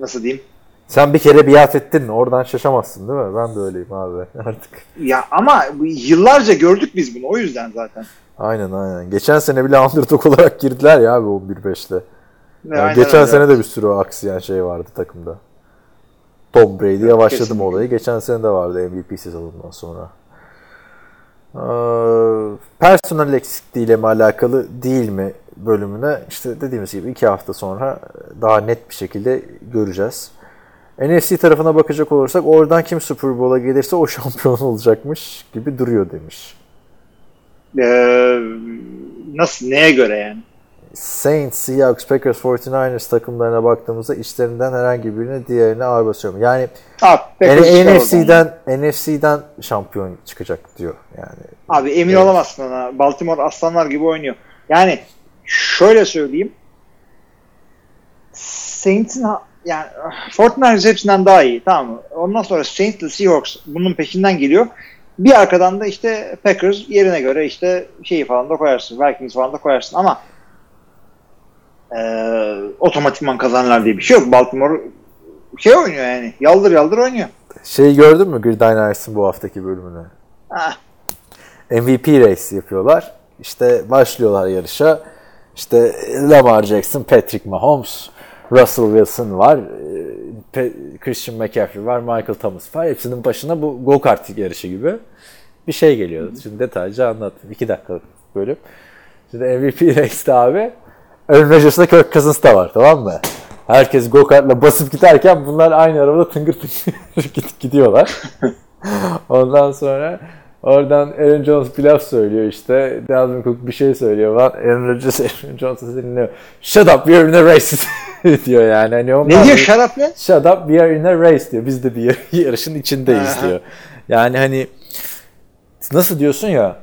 nasıl diyeyim? Sen bir kere biat ettin oradan şaşamazsın değil mi? Ben de öyleyim abi artık. Ya ama yıllarca gördük biz bunu o yüzden zaten. Aynen aynen. Geçen sene bile underdog olarak girdiler ya abi 11-5'te. Ve Yani aynen geçen öyle. sene de bir sürü aksiyen şey vardı takımda. Tom Brady yavaşladı kesinlikle. olayı. Geçen sene de vardı MVP sezonundan sonra. Ee, personel eksikliğiyle mi alakalı değil mi bölümüne işte dediğimiz gibi iki hafta sonra daha net bir şekilde göreceğiz. NFC tarafına bakacak olursak oradan kim Super Bowl'a gelirse o şampiyon olacakmış gibi duruyor demiş. E, nasıl neye göre yani? Saints, Seahawks, Packers, 49ers takımlarına baktığımızda içlerinden herhangi birine diğerine ağır basıyorum. Yani Abi, yani. NFC'den NFC'den şampiyon çıkacak diyor yani. Abi emin Evet. olamazsın ona. Baltimore aslanlar gibi oynuyor. Yani şöyle söyleyeyim. Saints'in ha- yani 49ers hepsinden daha iyi. Tamam mı? Ondan sonra Saints ile Seahawks bunun peşinden geliyor. Bir arkadan da işte Packers yerine göre işte şeyi falan da koyarsın. Vikings falan da koyarsın ama eee otomatikman kazanırlar diye bir şey yok. Baltimore şey oynuyor yani. Yaldır yaldır oynuyor. Şey gördün mü Gridiron Ice'ın bu haftaki bölümünü? Ah, MVP race yapıyorlar. İşte başlıyorlar yarışa. İşte Lamar Jackson, Patrick Mahomes, Russell Wilson var, Christian McCaffrey var, Michael Thomas var. Hepsinin başına bu go-kart yarışı gibi bir şey geliyor. Şimdi detaylıca anlattım. 2 dakikalık bölüm. Şimdi MVP Race'de abi Aaron Rodgers'la Kirk Cousins da var tamam mı? Herkes go-kartla basıp giderken bunlar aynı arabada tıngır tıngır gidiyorlar. Ondan sonra oradan Aaron Jones bir laf söylüyor işte. Dalvin Cook bir şey söylüyor falan. Aaron Rodgers Aaron Jones'u dinliyor. Shut up are in a race diyor yani. Hani onlar ne diyor up ne? Shut up we are in a race diyor. Biz de bir yarışın içindeyiz diyor. Yani hani nasıl diyorsun ya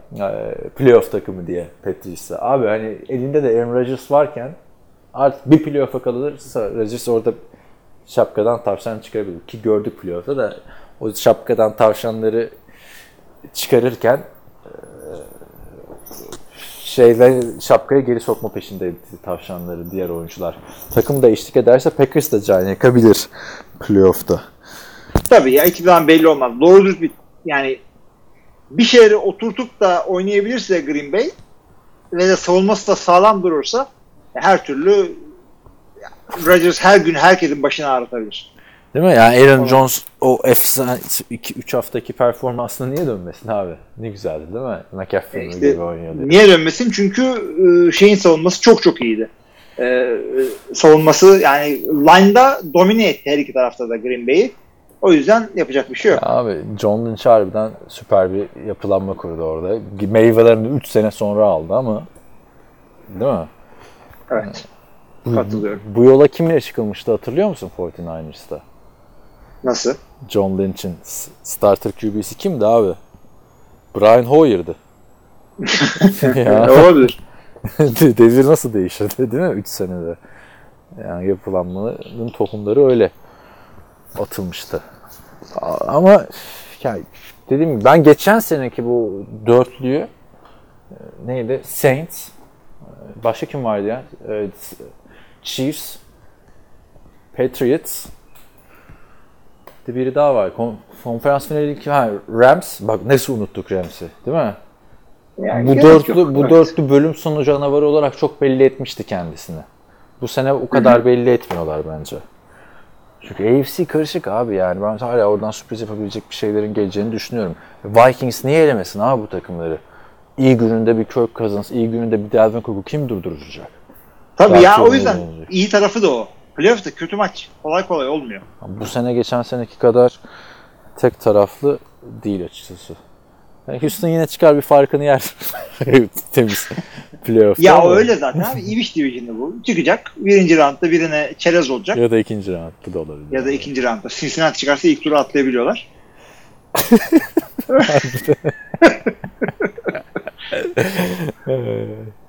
playoff takımı diye Patriots'a. Abi hani elinde de Aaron Rodgers varken artık bir playoff'a kalırsa Rodgers orada şapkadan tavşan çıkarabilir. Ki gördük playoff'ta da o şapkadan tavşanları çıkarırken şeyle şapkaya geri sokma peşindeydi tavşanları diğer oyuncular. Takım da eşlik ederse Packers da can yakabilir playoff'ta. Tabii ya iki zaman belli olmaz. Doğru düz bir yani bir şeyleri oturtup da oynayabilirse Green Bay ve de savunması da sağlam durursa her türlü Rodgers her gün herkesin başını ağrıtabilir. Değil mi? Yani Aaron Jones o efsane 2-3 haftaki performansına niye dönmesin abi? Ne güzeldi değil mi? McAfee işte, gibi oynuyordu. Niye dönmesin? Çünkü şeyin savunması çok çok iyiydi. Ee, savunması yani line'da domine etti her iki tarafta da Green Bay'i. O yüzden yapacak bir şey yok. Ya abi John Lynch harbiden süper bir yapılanma kurdu orada. Meyvelerini 3 sene sonra aldı ama değil mi? Evet. Katılıyorum. Bu, bu yola kimle çıkılmıştı hatırlıyor musun 49ers'ta? Nasıl? John Lynch'in starter QB'si kimdi abi? Brian Hoyer'dı. ya. Olabilir. Devir nasıl değişirdi değil mi 3 senede? Yani yapılanmanın tohumları öyle atılmıştı. Ama yani dediğim gibi ben geçen seneki bu dörtlüyü neydi? Saints başka kim vardı ya? Chiefs Patriots bir biri daha var. Kon- konferans finali ha, Rams. Bak nasıl unuttuk Rams'i, değil mi? Yani bu dörtlü yok. bu dörtlü bölüm sonu canavarı olarak çok belli etmişti kendisini. Bu sene o kadar Hı-hı. belli etmiyorlar bence. Çünkü AFC karışık abi yani. Ben hala oradan sürpriz yapabilecek bir şeylerin geleceğini düşünüyorum. Vikings niye elemesin abi bu takımları? İyi gününde bir Kirk Cousins, iyi gününde bir Dalvin Cook'u kim durduracak? Tabii Daha ya o yüzden iyi tarafı da o. Playoff'ta kötü maç kolay kolay olmuyor. Bu sene geçen seneki kadar tek taraflı değil açıkçası. Yani Houston yine çıkar bir farkını yer. Temiz playoff'ta. Ya ama. öyle zaten abi. Evish Division'ı bu. Çıkacak. Birinci roundda birine çerez olacak. Ya da ikinci roundda da olabilir. Ya da ikinci roundda. Cincinnati çıkarsa ilk turu atlayabiliyorlar.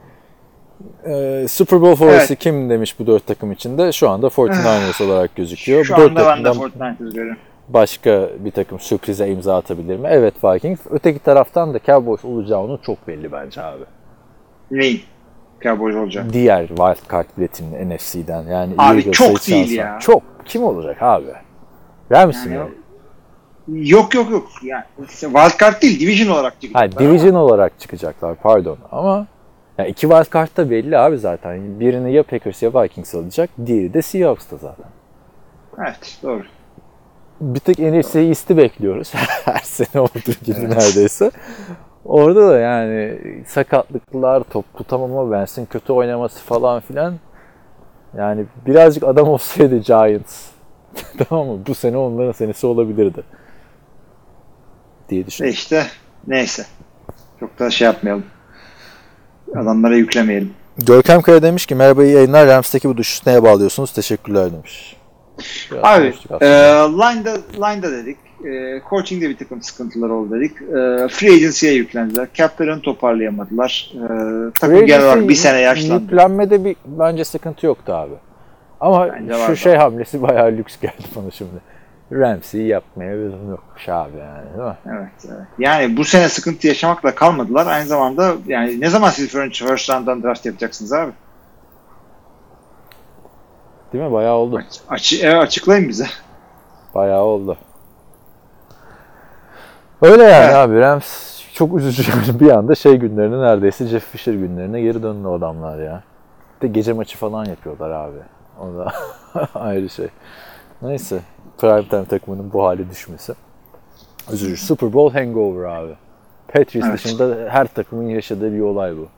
Ee, Super Bowl favorisi evet. kim demiş bu dört takım içinde? Şu anda 49ers olarak gözüküyor. Şu bu anda ben de 49ers görüyorum. Başka bir takım sürprize imza atabilir mi? Evet Vikings. Öteki taraftan da Cowboys olacağı onu çok belli bence abi. Neyin? Cowboys olacak. Diğer wild card biletinin NFC'den. Yani abi çok değil ya. Çok. Kim olacak abi? Rams yani, mi? Yok yok yok. Yani wild card değil, division olarak çıkacaklar. Ha, division olarak çıkacaklar pardon. Ama yani iki wild card da belli abi zaten. Birini ya Packers ya Vikings alacak. Diğeri de Seahawks'ta zaten. Evet doğru. Bir tek NFC isti bekliyoruz. Her sene olduğu gibi evet. neredeyse. Orada da yani sakatlıklar, top tutamama, Vance'in kötü oynaması falan filan. Yani birazcık adam olsaydı Giants. tamam mı? Bu sene onların senesi olabilirdi. Diye düşünüyorum. İşte neyse. Çok da şey yapmayalım. Adamlara yüklemeyelim. Görkem Kaya demiş ki merhaba iyi yayınlar. Rams'teki bu düşüş neye bağlıyorsunuz? Teşekkürler demiş. Biraz Abi e, line'da, line'da dedik. E, coaching'de bir takım sıkıntılar oldu dedik. E, free agency'ye yüklendiler. Cap'lerini toparlayamadılar. E, takım genel olarak bir sene yaşlandı. Yüklenmede bir bence sıkıntı yoktu abi. Ama bence şu şey hamlesi bayağı lüks geldi bana şimdi. Ramsey'i yapmaya lüzum yokmuş abi yani değil mi? Evet, evet. Yani bu sene sıkıntı yaşamakla kalmadılar. Aynı zamanda yani ne zaman siz first round'dan draft yapacaksınız abi? Değil mi? Bayağı oldu. Aç, aç, evet, açıklayın bize. Bayağı oldu. Öyle yani evet. abi. Rams çok üzücü bir anda şey günlerine neredeyse Jeff Fisher günlerine geri döndü adamlar ya. Bir de gece maçı falan yapıyorlar abi. O da ayrı şey. Neyse. Primetime takımının bu hale düşmesi. Üzücü. Super Bowl hangover abi. Patriots Evet. dışında her takımın yaşadığı bir olay bu.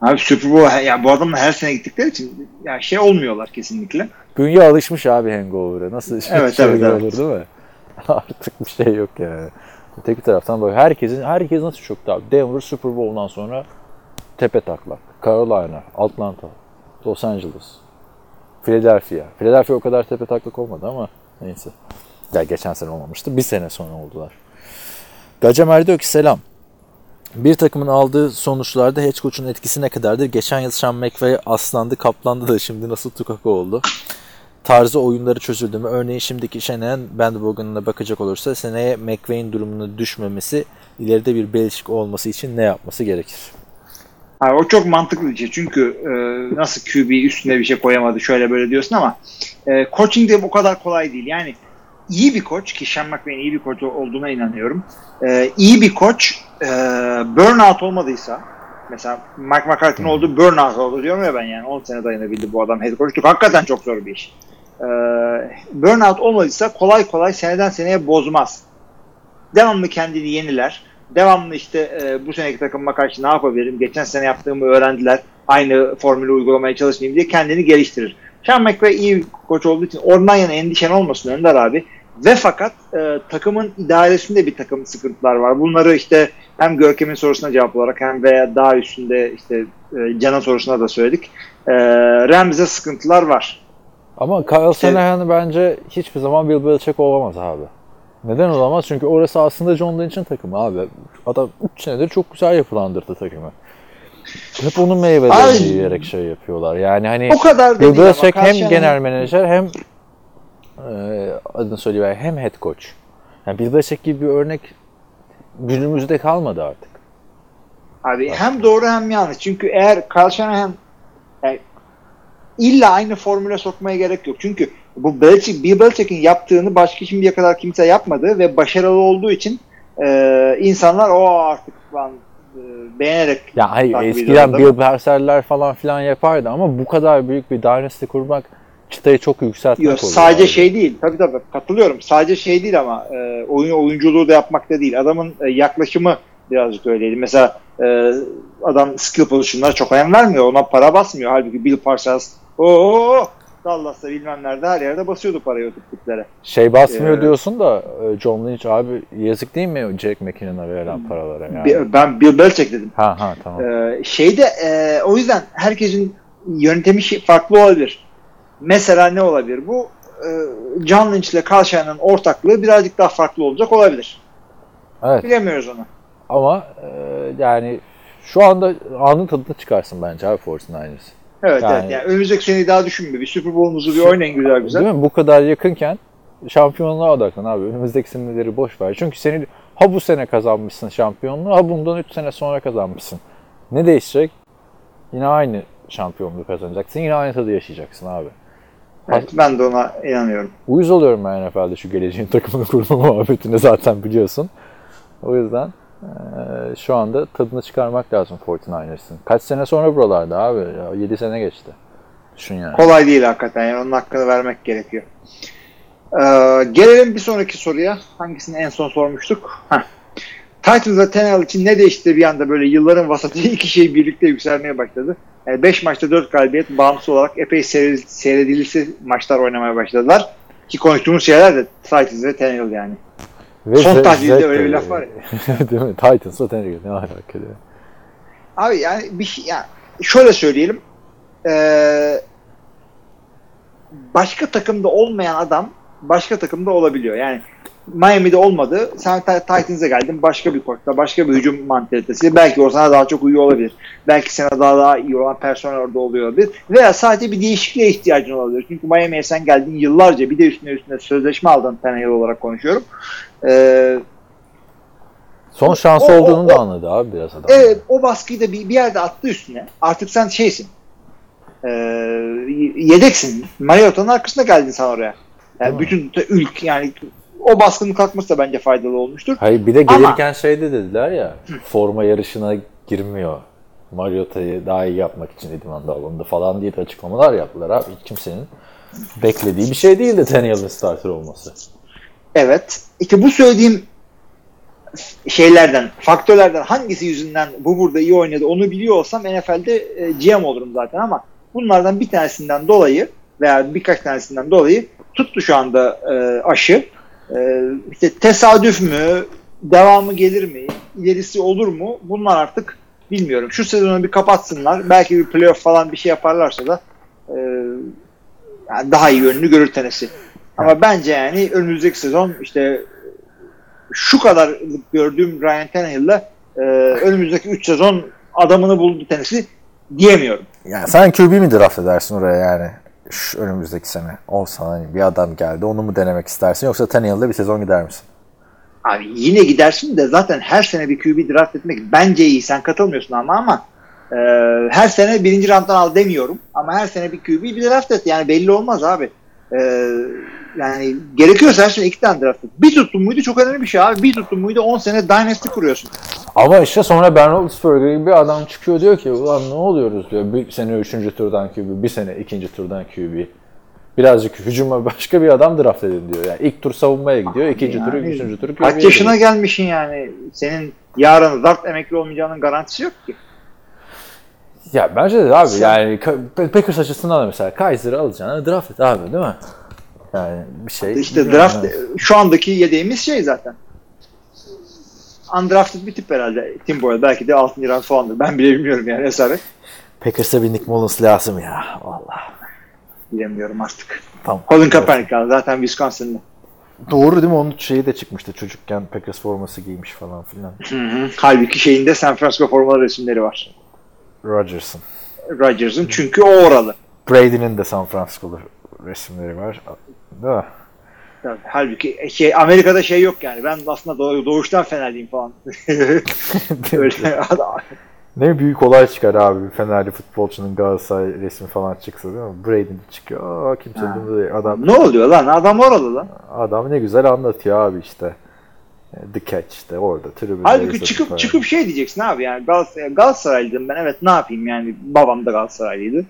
Abi Super Bowl ya bu adamlar her sene gittikleri için ya şey olmuyorlar kesinlikle. Bünye alışmış abi hangover'a. Nasıl şey, Evet, şey evet, evet. olur değil mi? Artık bir şey yok yani. Öteki taraftan böyle herkesin herkes nasıl çöktü abi. Denver Super Bowl'dan sonra tepe taklak. Carolina, Atlanta, Los Angeles, Philadelphia. Philadelphia o kadar tepe taklak olmadı ama neyse. Ya geçen sene olmamıştı. Bir sene sonra oldular. Gacemer diyor ki selam. Bir takımın aldığı sonuçlarda head coach'un etkisi ne kadardır? Geçen yıl Sean McVay aslandı, kaplandı da şimdi nasıl tukaka oldu? Tarzı oyunları çözüldü mü? Örneğin şimdiki Shanahan bandwagon'una bakacak olursa seneye McVay'in durumuna düşmemesi ileride bir Belichick olması için ne yapması gerekir? Abi o çok mantıklı bir şey. Çünkü e, nasıl QB üstüne bir şey koyamadı şöyle böyle diyorsun ama e, coaching de bu kadar kolay değil. Yani iyi bir koç ki Sean McVay'in iyi bir koç olduğuna inanıyorum. E, iyi bir koç e, burnout olmadıysa mesela Mike McCarthy'nin olduğu burnout oldu diyorum ya ben yani 10 sene dayanabildi bu adam head coachluk. Hakikaten çok zor bir iş. E, burnout olmadıysa kolay kolay seneden seneye bozmaz. Devamlı kendini yeniler. Devamlı işte e, bu seneki takımıma karşı ne yapabilirim? Geçen sene yaptığımı öğrendiler. Aynı formülü uygulamaya çalışmayayım diye kendini geliştirir. Sean McVay iyi bir koç olduğu için oradan yana endişen olmasın Önder abi. Ve fakat e, takımın idaresinde bir takım sıkıntılar var. Bunları işte hem Görkem'in sorusuna cevap olarak hem veya daha üstünde işte e, Can'ın sorusuna da söyledik. E, Rams'e sıkıntılar var. Ama Kyle İşte- Shanahan bence hiçbir zaman Bill Belichick olamaz abi. Neden olamaz? Çünkü orası aslında John Lynch'in takımı abi. Adam 3 senedir çok güzel yapılandırdı takımı. Hep onun meyvelerini yiyerek şey yapıyorlar. Yani hani O kadar da Bill Belichick hem Kyle genel menajer hem e, adını söyleyeyim hem head coach. Yani Bill Belichick gibi bir örnek günümüzde kalmadı artık. Abi hem doğru hem yanlış. Çünkü eğer Kyle Shanahan yani illa aynı formüle sokmaya gerek yok. Çünkü bu Belichick, Bill Belichick'in yaptığını başka şimdiye kadar kimse yapmadı ve başarılı olduğu için e, insanlar o artık falan e, beğenerek Ya hayır eskiden Bill Parcel'ler falan filan yapardı ama bu kadar büyük bir dynasty kurmak çıtayı çok yükseltmek Yok, oluyor. sadece abi. şey değil. Tabii tabii katılıyorum. Sadece şey değil ama e, oyun oyunculuğu da yapmak da değil. Adamın e, yaklaşımı birazcık öyleydi. Mesela e, adam skill pozisyonlara çok önem vermiyor. Ona para basmıyor. Halbuki Bill Parcells ooo Dallas'ta bilmem nerede her yerde basıyordu parayı o tip tiplere. Şey basmıyor Ee, diyorsun da e, John Lynch abi yazık değil mi Jack McKinnon'a verilen paralara yani? Ben Bill Belichick dedim. Ha ha tamam. Ee, şeyde e, o yüzden herkesin yöntemi farklı olabilir. Mesela ne olabilir? Bu e, John Lynch ile Carl Shannon'ın ortaklığı birazcık daha farklı olacak olabilir. Evet Bilemiyoruz onu. ama e, yani şu anda anın tadını çıkarsın bence abi 49ers. Evet Yani- evet. Yani önümüzdeki seneyi daha düşünme. Bir Super Bowl'umuzu bir oynayın güzel güzel. Değil mi? Bu kadar yakınken şampiyonluğa odaklan abi. Önümüzdeki seneleri boş ver. Çünkü seni ha bu sene kazanmışsın şampiyonluğu ha bundan 3 sene sonra kazanmışsın. Ne değişecek? Yine aynı şampiyonluğu kazanacaksın. Yine aynı tadı yaşayacaksın abi. Evet, ben de ona inanıyorum. Uyuz oluyorum ben NFL'de şu geleceğin takımını kurma muhabbetini zaten biliyorsun. O yüzden şu anda tadını çıkarmak lazım 49ers'ın. Kaç sene sonra buralarda abi? Ya 7 sene geçti. Düşün yani. Kolay değil hakikaten. Yani onun hakkını vermek gerekiyor. Ee, gelelim bir sonraki soruya. Hangisini en son sormuştuk? Heh. Titans ve Tannehill için ne değişti bir anda böyle yılların vasatı iki şey birlikte yükselmeye başladı. Yani 5 maçta 4 galibiyet bağımsız olarak epey seyre- seyredilisi maçlar oynamaya başladılar. Ki konuştuğumuz şeyler de Titans ve Tannehill yani. Ve Son tahlilde öyle bir laf var ya. Değil mi? Titans'la Tenerife ne alaka ya? Abi yani bir şey, yani şöyle söyleyelim. Ee, başka takımda olmayan adam başka takımda olabiliyor. Yani Miami'de olmadı. Sen Ti- Titans'a geldin. Başka bir koçla, başka bir hücum mantalitesi. Belki o sana daha çok uyuyor olabilir. Belki sana daha daha iyi olan personel orada oluyor olabilir. Veya sadece bir değişikliğe ihtiyacın olabilir. Çünkü Miami'ye sen geldin yıllarca bir de üstüne üstüne sözleşme aldın Tannehill olarak konuşuyorum. Ee, Son şansı O- o- olduğunu da o- anladı abi biraz adam. Evet o baskıyı da bir, bir yerde attı üstüne. Artık sen şeysin. Ee, yedeksin. Mariota'nın arkasında geldin sen oraya. Yani Değil mi? bütün ülk yani o baskının kalkması da bence faydalı olmuştur. Hayır bir de Ama- gelirken şey de dediler ya forma yarışına girmiyor. Mariota'yı daha iyi yapmak için idmanda alındı falan diye de açıklamalar yaptılar abi. Hiç kimsenin beklediği bir şey değildi Tannehill'in starter olması. Evet. İşte bu söylediğim şeylerden, faktörlerden hangisi yüzünden bu burada iyi oynadı onu biliyor olsam NFL'de e, GM olurum zaten ama bunlardan bir tanesinden dolayı veya birkaç tanesinden dolayı tuttu şu anda e, aşı. E, işte tesadüf mü, devamı gelir mi, ilerisi olur mu? Bunlar artık bilmiyorum. Şu sezonu bir kapatsınlar. Belki bir playoff falan bir şey yaparlarsa da e, yani daha iyi yönünü görür tenesi. Ama bence yani önümüzdeki sezon işte şu kadar gördüğüm Ryan Tannehill'la e, önümüzdeki 3 sezon adamını buldu tenisi diyemiyorum. Yani sen QB mi draft edersin oraya yani şu önümüzdeki sene? Olsa hani bir adam geldi onu mu denemek istersin yoksa Tannehill'le bir sezon gider misin? Abi yine gidersin de zaten her sene bir QB draft etmek bence iyi. Sen katılmıyorsun ama ama e, her sene birinci rounddan al demiyorum. Ama her sene bir QB bir draft et. Yani belli olmaz abi. E, yani gerekiyorsa her sene iki tane draft et. Bir tuttun muydu çok önemli bir şey abi. Bir tuttun muydu 10 sene dynasty kuruyorsun. Ama işte sonra Ben Roethlisberger gibi bir adam çıkıyor diyor ki ulan ne oluyoruz diyor. Bir sene üçüncü turdan QB, bir sene ikinci turdan QB. Birazcık hücuma başka bir adam draft edin diyor. Yani ilk tur savunmaya gidiyor, ikinci turu, Yani üçüncü turu Kaç QB'ye yaşına gidiyor. gelmişsin yani. Senin yarın zart emekli olmayacağının garantisi yok ki. Ya bence de abi yani Packers açısından da mesela Kaiser'ı alacağını draft et abi değil mi? Yani bir şey. İşte draft şu andaki yedeğimiz şey zaten. Undrafted bir tip herhalde. Tim Boyle belki de 6. round falandır. Ben bile bilmiyorum yani hesabı. Packers'a bir Nick Mullins lazım ya. Vallahi. Bilemiyorum artık. Tamam. Colin Kaepernick lazım. Zaten Wisconsin'da. Doğru değil mi? Onun şeyi de çıkmıştı. Çocukken Packers forması giymiş falan filan. Halbuki şeyinde San Francisco formalı resimleri var. Rodgers'ın. Rodgers'ın çünkü o oralı. Brady'nin de San Francisco'lu resimleri var. Değil mi? Tabii, halbuki şey Amerika'da şey yok yani. Ben aslında doğ- doğuştan Fenerliyim falan. Öyle. Ne büyük olay çıkar abi. Fenerli futbolcunun Galatasaray resmi falan çıksa değil mi? Brady de çıkıyor. Aa, kimse değil. Adam, ne oluyor lan? Adam oralı lan. adam ne güzel anlatıyor abi işte. The Catch işte orada tribünde. Halbuki çıkıp falan. çıkıp şey diyeceksin abi yani Galatasaray, Galatasaraylıydım ben evet ne yapayım yani babam da Galatasaraylıydı.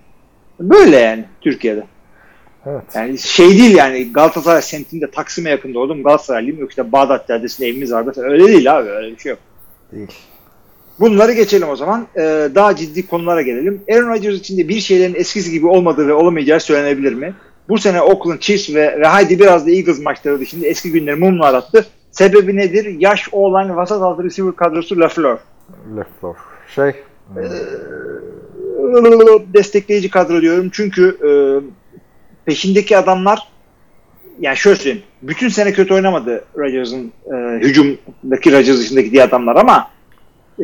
Böyle yani Türkiye'de. Evet. Yani şey değil yani Galatasaray semtinde Taksim'e yakın doğdum Galatasaraylıyım yok işte Bağdat Caddesi'nde evimiz falan. Öyle değil abi öyle bir şey yok. Değil. Bunları geçelim o zaman. Ee, daha ciddi konulara gelelim. Aaron Rodgers için de bir şeylerin eskisi gibi olmadığı ve olamayacağı söylenebilir mi? Bu sene Oakland Chiefs ve, ve haydi biraz da Eagles maçları dışında eski günleri mumla arattı. Sebebi nedir? Yaş olan vasat altı receiver kadrosu LaFleur. LeFleur. Şey. destekleyici kadro diyorum. Çünkü e, peşindeki adamlar yani şöyle söyleyeyim. Bütün sene kötü oynamadı Rodgers'ın e, hücumdaki Rodgers dışındaki diğer adamlar ama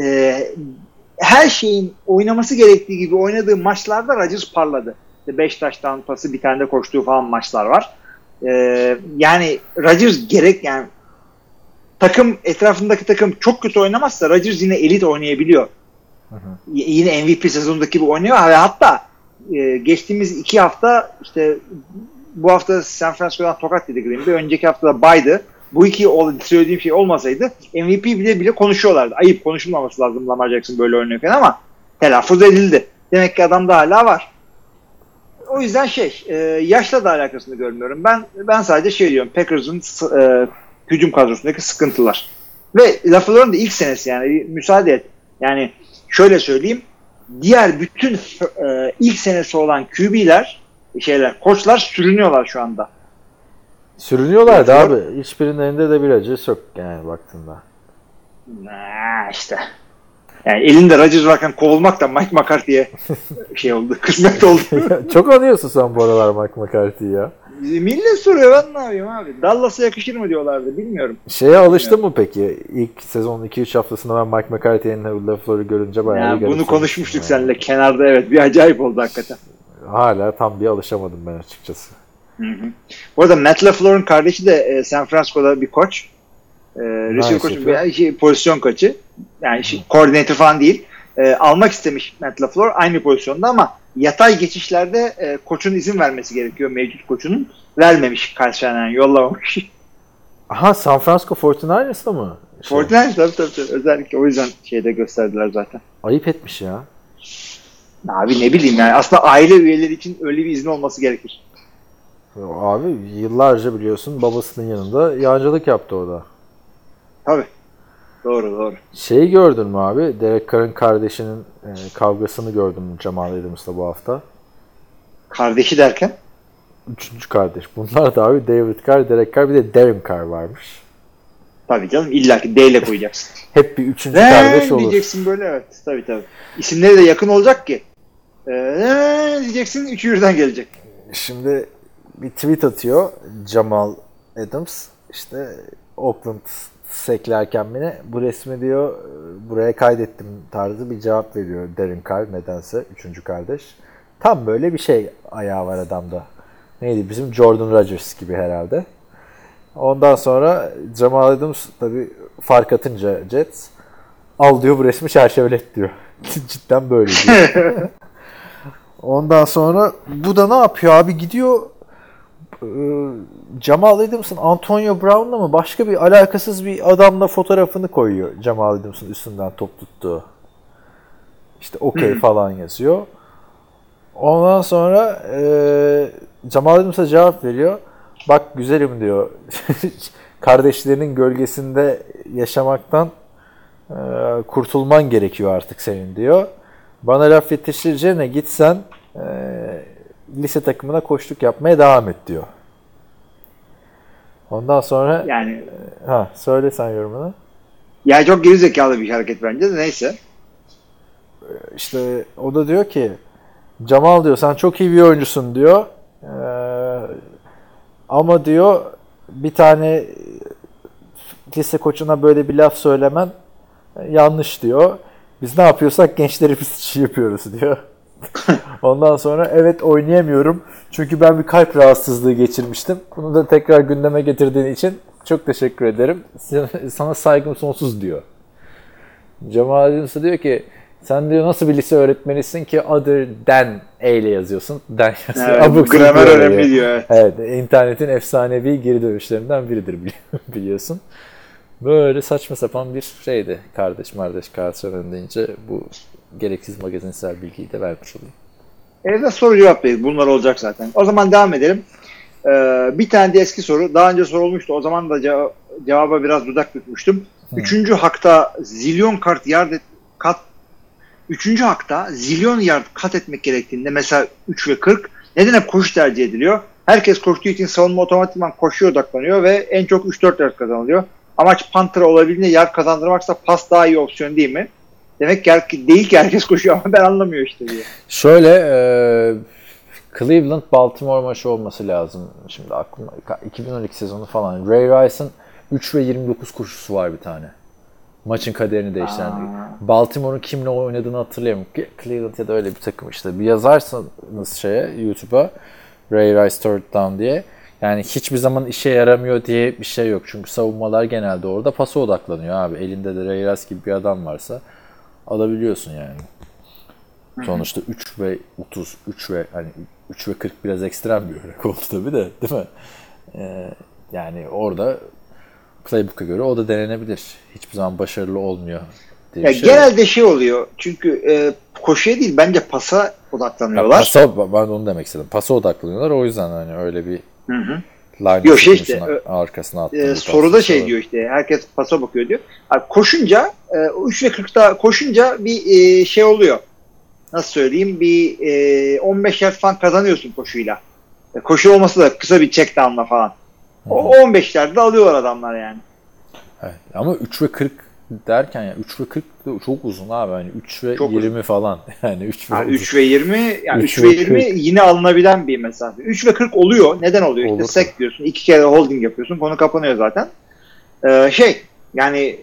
e, her şeyin oynaması gerektiği gibi oynadığı maçlarda Rodgers parladı. 5 taştan pası bir tane de koştuğu falan maçlar var. E, yani Rodgers gerek yani takım etrafındaki takım çok kötü oynamazsa Rodgers yine elit oynayabiliyor. Y- Yine MVP sezonundaki gibi oynuyor hatta e, geçtiğimiz iki hafta işte bu hafta San Francisco'dan tokat yedik Bay. Önceki hafta da baydı. Bu iki söylediğim şey olmasaydı MVP bile bile konuşuyorlardı. Ayıp konuşulmaması lazım Lamar Jackson böyle oynuyorken ama telaffuz edildi. Demek ki adamda hala var. O yüzden şey, e, yaşla da alakasını görmüyorum. Ben ben sadece şey diyorum, Packers'ın e, hücum kadrosundaki sıkıntılar. Ve LaFleur'un da ilk senesi yani müsaade et. Yani şöyle söyleyeyim, diğer bütün e, ilk senesi olan QB'ler, şeyler, koçlar sürünüyorlar şu anda. Sürünüyorlardı LaFleur- abi. Hiçbirinin elinde de bir acı yok yani baktığında. Nah, işte. Yani elinde Rodgers varken kovulmak da Mike McCarthy'ye şey oldu, kısmet oldu. Çok anıyorsun sen bu aralar Mike McCarthy'yi ya. Millet soruyor ben ne yapayım abi. Dallas'a yakışır mı diyorlardı bilmiyorum. Şeye alıştın mı peki? İlk sezonun 2-3 haftasında ben Mike McCarthy'nin LaFleur'u görünce bayağı Yani bunu konuşmuştuk yani. seninle kenarda evet bir acayip oldu hakikaten. Hala tam bir alışamadım ben açıkçası. Hı hı. Bu arada Matt LaFleur'un kardeşi de e, San Francisco'da bir koç. E, receiver koçu, bir şey, pozisyon koçu. Yani şey, koordinatör falan değil. E, almak istemiş Matt LaFleur aynı pozisyonda ama yatay geçişlerde e, koçun izin vermesi gerekiyor mevcut koçunun. Vermemiş karşılayan yollamamış. Aha San Francisco 49ers'da mı? Şey, 49ers tabii, tabii tabii. Özellikle o yüzden şeyde gösterdiler zaten. Ayıp etmiş ya. Abi ne bileyim yani aslında aile üyeleri için öyle bir izni olması gerekir. Abi yıllarca biliyorsun babasının yanında yancılık yaptı o da. Tabii. Doğru doğru. Şeyi gördün mü abi? Derek Carr'ın kardeşinin e, kavgasını gördüm Jamal Adams'la bu hafta. Kardeşi derken Üçüncü kardeş. Bunlar da abi David Carr, Derek Carr bir de Darren Carr varmış. tabii canım illa ki D ile koyacaksın. Hep bir üçüncü Ne kardeş olur. diyeceksin böyle evet. Tabii tabii. İsimleri de yakın olacak ki. Ee, diyeceksin üçü birden gelecek. Şimdi bir tweet atıyor Jamal Adams. İşte Oakland seklerken beni bu resmi diyor buraya kaydettim tarzı bir cevap veriyor Darren Carr nedense üçüncü kardeş. Tam böyle bir şey ayağı var adamda. Neydi bizim Jordan Rodgers gibi herhalde. Ondan sonra Jamal Adams tabi fark atınca Jets al diyor bu resmi çerçevelet diyor. Cidden böyle diyor. Ondan sonra bu da ne yapıyor abi gidiyor Jamal Adams'ın Antonio Brown'la mı başka bir alakasız bir adamla fotoğrafını koyuyor Jamal Adams'ın üstünden top tuttuğu. İşte okey falan yazıyor. Ondan sonra e, Jamal Adams'a cevap veriyor. Bak güzelim diyor. Kardeşlerinin gölgesinde yaşamaktan e, kurtulman gerekiyor artık senin diyor. Bana laf yetiştireceğine gitsen e, lise takımına koştuk yapmaya devam et diyor. Ondan sonra Yani ha söyle sen yorumunu. ya çok gerizekalı bir hareket bence de neyse. İşte o da diyor ki Cemal diyor sen çok iyi bir oyuncusun diyor. Ee, ama diyor bir tane lise koçuna böyle bir laf söylemen yanlış diyor. Biz ne yapıyorsak gençlerimiz için yapıyoruz diyor. Ondan sonra evet oynayamıyorum. Çünkü ben bir kalp rahatsızlığı geçirmiştim. Bunu da tekrar gündeme getirdiğin için çok teşekkür ederim. Sana saygım sonsuz diyor. Cemal Adams'a diyor ki sen diyor nasıl bir lise öğretmenisin ki other than E ile yazıyorsun. Den yazıyor. Evet, Abuk gramer önemli diyor. Evet. Evet, internetin efsanevi geri dönüşlerinden biridir bili- biliyorsun. Böyle saçma sapan bir şeydi. Kardeş kardeş deyince bu gereksiz magazinsel bilgiyi de vermiş olayım. Evde soru cevap değil. Bunlar olacak zaten. O zaman devam edelim. Ee, bir tane de eski soru. Daha önce sorulmuştu. O zaman da ceva- cevaba biraz dudak bükmüştüm. Üçüncü hakta zilyon kart yard et, kat Üçüncü hakta zilyon yard kat etmek gerektiğinde mesela 3 ve 40 neden hep koşu tercih ediliyor? Herkes koştuğu için savunma otomatikman koşuya odaklanıyor ve en çok 3-4 yard kazanılıyor. Amaç Panther olabildiğince yard kazandırmaksa pas daha iyi opsiyon değil mi? Demek ki her- değil ki herkes koşuyor ama ben anlamıyor işte diye. Şöyle e, Cleveland Baltimore maçı olması lazım. Şimdi aklıma 2012 sezonu falan. Ray Rice'ın 3 ve 29 koşusu var bir tane. Maçın kaderini değiştiren. Baltimore'un kimle oynadığını hatırlayamıyorum. Cleveland ya da öyle bir takım işte. Bir yazarsanız şeye YouTube'a Ray Rice third down diye. Yani hiçbir zaman işe yaramıyor diye bir şey yok. Çünkü savunmalar genelde orada pasa odaklanıyor abi. Elinde de Ray Rice gibi bir adam varsa alabiliyorsun yani. Sonuçta 3 ve 30, 3 ve hani 3 ve 40 biraz ekstrem bir örnek oldu tabii de değil mi? Ee, yani orada playbook'a göre o da denenebilir. Hiçbir zaman başarılı olmuyor diye Ya şey genelde şey oluyor. Çünkü e, koşuya değil bence pasa Ya odaklanıyorlar. pasa, ben de onu demek istedim. Pasa odaklanıyorlar. O yüzden hani öyle bir Hı hı. Line Yok, şey işte, arkasına attı. E, soruda şey diyor işte herkes pasa bakıyor diyor. Abi koşunca e, 3 ve 40'ta koşunca bir e, şey oluyor. Nasıl söyleyeyim? Bir e, 15 yard falan kazanıyorsun koşuyla. E, koşu olması da kısa bir check down'la falan. O 15 yardda alıyorlar adamlar yani. Evet. Ama 3 ve 40 derken ya 3 ve 40 da çok uzun abi. Hani 3 ve Çok 20 falan. Yani 3 ve Ha, uzun. 3 ve 20 yani 3 3 ve ve 20 yine alınabilen bir mesafe. 3 ve 40 oluyor. Neden oluyor? İşte Olur. sek diyorsun. iki kere holding yapıyorsun. Konu kapanıyor zaten. Ee, şey yani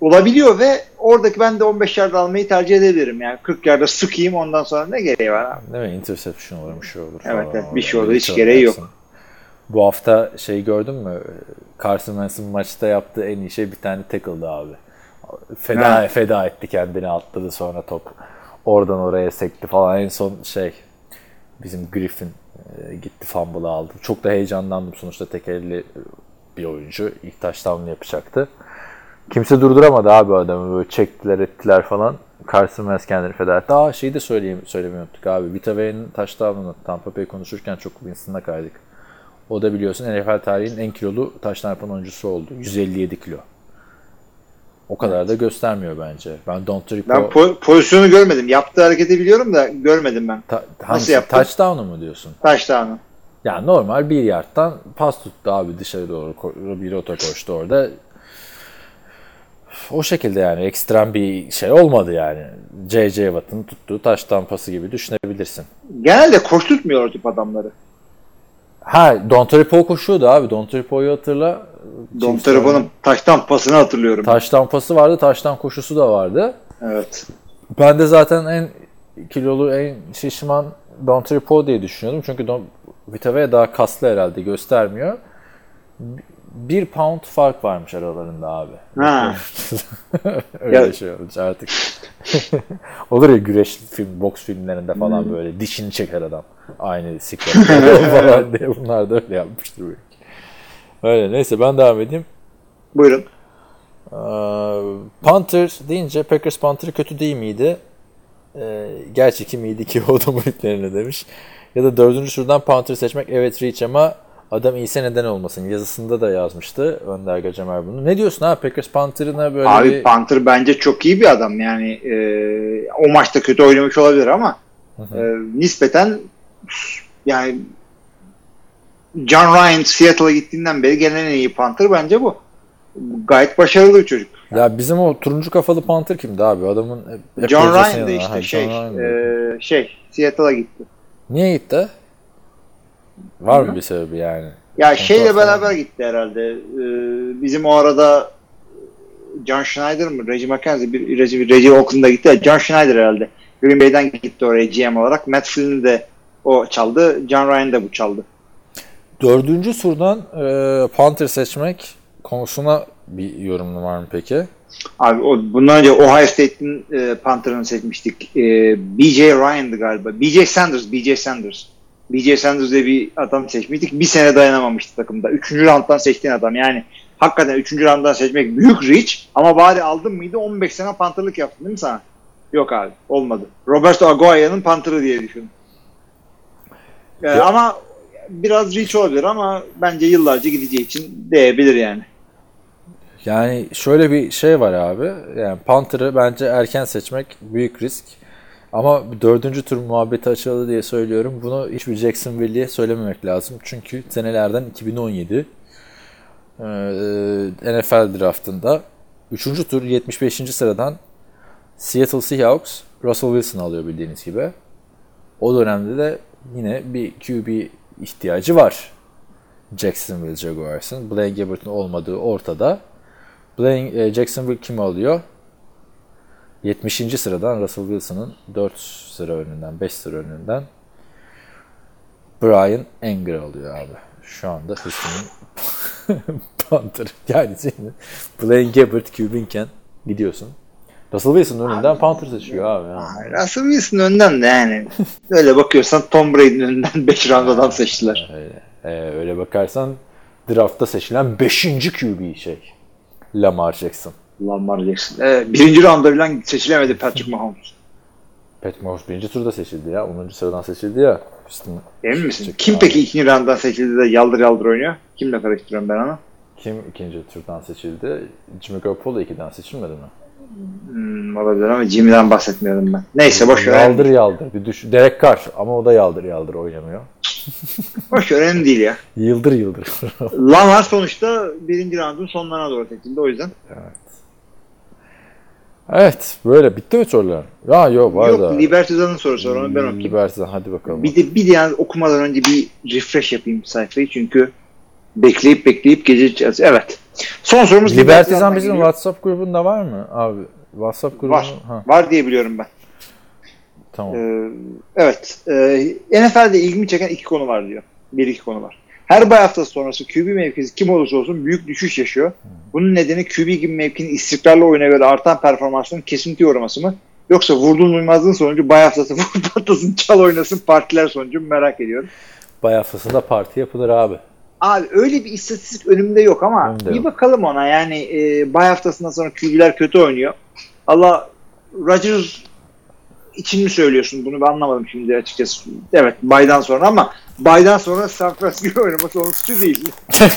olabiliyor ve oradaki ben de 15 yard almayı tercih edebilirim. Yani 40 yarda sıkayım ondan sonra ne gereği var abi? Değil mi? Interception olur, bir şey olur. Evet, evet, bir şey olur, hiç gereği yok. Bu hafta şey gördün mü? Carson Wentz'in maçta yaptığı en iyi şey bir tane tackle'dı abi. Feda, Ha. feda etti kendini atladı sonra top. Oradan oraya sekti falan. En son şey bizim Griffin e, gitti fumble'ı aldı. Çok da heyecanlandım sonuçta tek elle bir oyuncu. İlk touchdown'unu yapacaktı. Kimse durduramadı abi adamı. Böyle çektiler ettiler falan. Carson Wentz kendini feda etti. Aa şeyi de söyleyeyim, söylemeyi unuttuk abi. Vita Vea'nın touchdown'unu Tampa Bay konuşurken çok Winston'a kaydık. O da biliyorsun NFL tarihinin en kilolu touchdown yapan oyuncusu oldu. 157 kilo. O kadar da göstermiyor bence. Ben Don't Trip Ben po- pozisyonu görmedim. Yaptığı hareketi biliyorum da görmedim ben. Ta- hangisi? yaptı? Touchdown'u mu diyorsun? Taştanı. Ya normal bir yardtan pas tuttu abi dışarı doğru. Bir rota koştu orada. O şekilde yani ekstrem bir şey olmadı yani. J.J. Watt'ın tuttuğu taştan pası gibi düşünebilirsin. Genelde koşturtmuyor o tip adamları. Ha Don Paul koşuyordu abi. Don Paul'u hatırla. Don taştan pasını hatırlıyorum. Taştan pası vardı. Taştan koşusu da vardı. evet. Ben de zaten en kilolu, en şişman Don diye düşünüyordum. Çünkü Don Vita Vea daha kaslı herhalde göstermiyor. Bir pound fark varmış aralarında abi. Ha. Öyle Ya- şey olmuş artık. Olur ya güreş film, boks filmlerinde falan böyle dişini çeker adam. Aynı siklet falan diye bunlar da öyle yapmıştır belki. Öyle neyse ben devam edeyim. Buyurun. Ee, Panther deyince Packers Panther'ı kötü değil miydi? Ee, gerçi kim iyiydi ki o da demiş. Ya da dördüncü turdan Panther seçmek evet reach ama adam iyiyse neden olmasın. Yazısında da yazmıştı Önder Gacemer bunu. Ne diyorsun abi Packers Panther'ına böyle Abi bir... Panther bence çok iyi bir adam. Yani e, o maçta kötü oynamış olabilir ama e, nispeten yani John Ryan Seattle'a gittiğinden beri gelen en iyi Panther bence bu. Gayet başarılı bir çocuk. Ya bizim o turuncu kafalı Panther kimdi abi? Adamın John gözyaşı Ryan da yanıyor. işte Ha, şey Ryan e, şey Seattle'a gitti. Niye gitti? Var mı bir sebebi yani? Ya şeyle Kontrol beraber falan. gitti herhalde. Ee, bizim o arada John Schneider mı? Reggie McKenzie bir Reggie, Reggie Oakland'a gitti. John Schneider herhalde. Green Bay'den gitti oraya GM olarak. Matt Flynn'i de o çaldı. John Ryan da bu çaldı. Dördüncü turdan e, Panther seçmek konusuna bir yorumun var mı peki? Abi o, bundan önce Ohio State'in e, Panther'ını seçmiştik. E, BJ Ryan'dı galiba. BJ Sanders, BJ Sanders. BJ Sanders diye bir adam seçmiştik. Bir sene dayanamamıştı takımda. Üçüncü rounddan seçtiğin adam. Yani hakikaten üçüncü rounddan seçmek büyük reach ama bari aldın mıydı 15 sene Panther'lık yaptın değil mi sana? Yok abi olmadı. Roberto Aguaya'nın Panther'ı diye düşün. E, Ya- ama biraz reach olabilir ama bence yıllarca gideceği için değebilir yani. Yani şöyle bir şey var abi. Yani Panther'ı bence erken seçmek büyük risk. Ama dördüncü tur muhabbeti açıldı diye söylüyorum. Bunu hiçbir Jacksonville'ye söylememek lazım. Çünkü senelerden 2017 e, NFL draftında 3. tur 75. sıradan Seattle Seahawks Russell Wilson alıyor bildiğiniz gibi. O dönemde de yine bir QB ihtiyacı var. Jacksonville Jaguars'ın. Blaine Gabbert'ın olmadığı ortada. Blaine, Jacksonville kim alıyor? 70. sıradan Russell Wilson'ın 4 sıra önünden, 5 sıra önünden Brian Anger alıyor abi. Şu anda Houston'ın Panther. Yani senin Blaine Gabbert QB'inken gidiyorsun. Russell Wilson'ın önünden Panther seçiyor abi. Yani. Russell Wilson önden de yani. Öyle bakıyorsan Tom Brady'nin önünden 5 round adam seçtiler. Öyle, e, öyle bakarsan draftta seçilen 5. QB şey. Lamar Jackson. Lamar Jackson. Ee, birinci rounda bile seçilemedi Patrick Mahomes. Pat Mahomes birinci turda seçildi ya. 10. sıradan seçildi ya. Houston. Emin misin? Çık- Kim abi. peki ikinci roundan seçildi de yaldır yaldır oynuyor? Kimle karıştırıyorum ben onu? Kim ikinci turdan seçildi? Jimmy Garoppolo ikiden seçilmedi mi? Hmm, olabilir ama Jimmy'den bahsetmiyorum ben. Neyse boş ver. Yaldır yaldır. Bir düş Derek Carr ama o da yaldır yaldır oynamıyor. Boş ver önemli değil ya. Yıldır yıldır. Lamar sonuçta birinci roundun sonlarına doğru seçildi o yüzden. evet böyle bitti mi sorular? Ya yok var Yok da. Libertados'un sorusu var onu ben okuyayım. Libertador hadi bakalım. Bir de, bir de yani okumadan önce bir refresh yapayım sayfayı çünkü bekleyip bekleyip gece Evet. Son sorumuz Libertizan bizim geliyor. WhatsApp grubunda var mı abi? WhatsApp grubu Var. Ha, Var diye biliyorum ben. tamam. Ee, evet. Ee, NFL'de ilgimi çeken iki konu var diyor. Bir iki konu var. Her bay haftası sonrası QB mevkisi kim olursa olsun büyük düşüş yaşıyor. Bunun nedeni QB gibi mevkinin istikrarlı oyuna göre artan performansının kesinti uğraması mı? Yoksa vurduğun uymazlığın sonucu bay haftası vur patlasın çal oynasın partiler sonucu merak ediyorum. Bay haftasında parti yapılır abi. Abi öyle bir istatistik önümde yok ama Önümde bir yok. bakalım ona. Yani e, bay haftasından sonra QB'ler kötü oynuyor. Allah Rodgers için mi söylüyorsun bunu ben anlamadım şimdi açıkçası. Evet baydan sonra ama baydan sonra San Francisco oynaması onun suçu değil.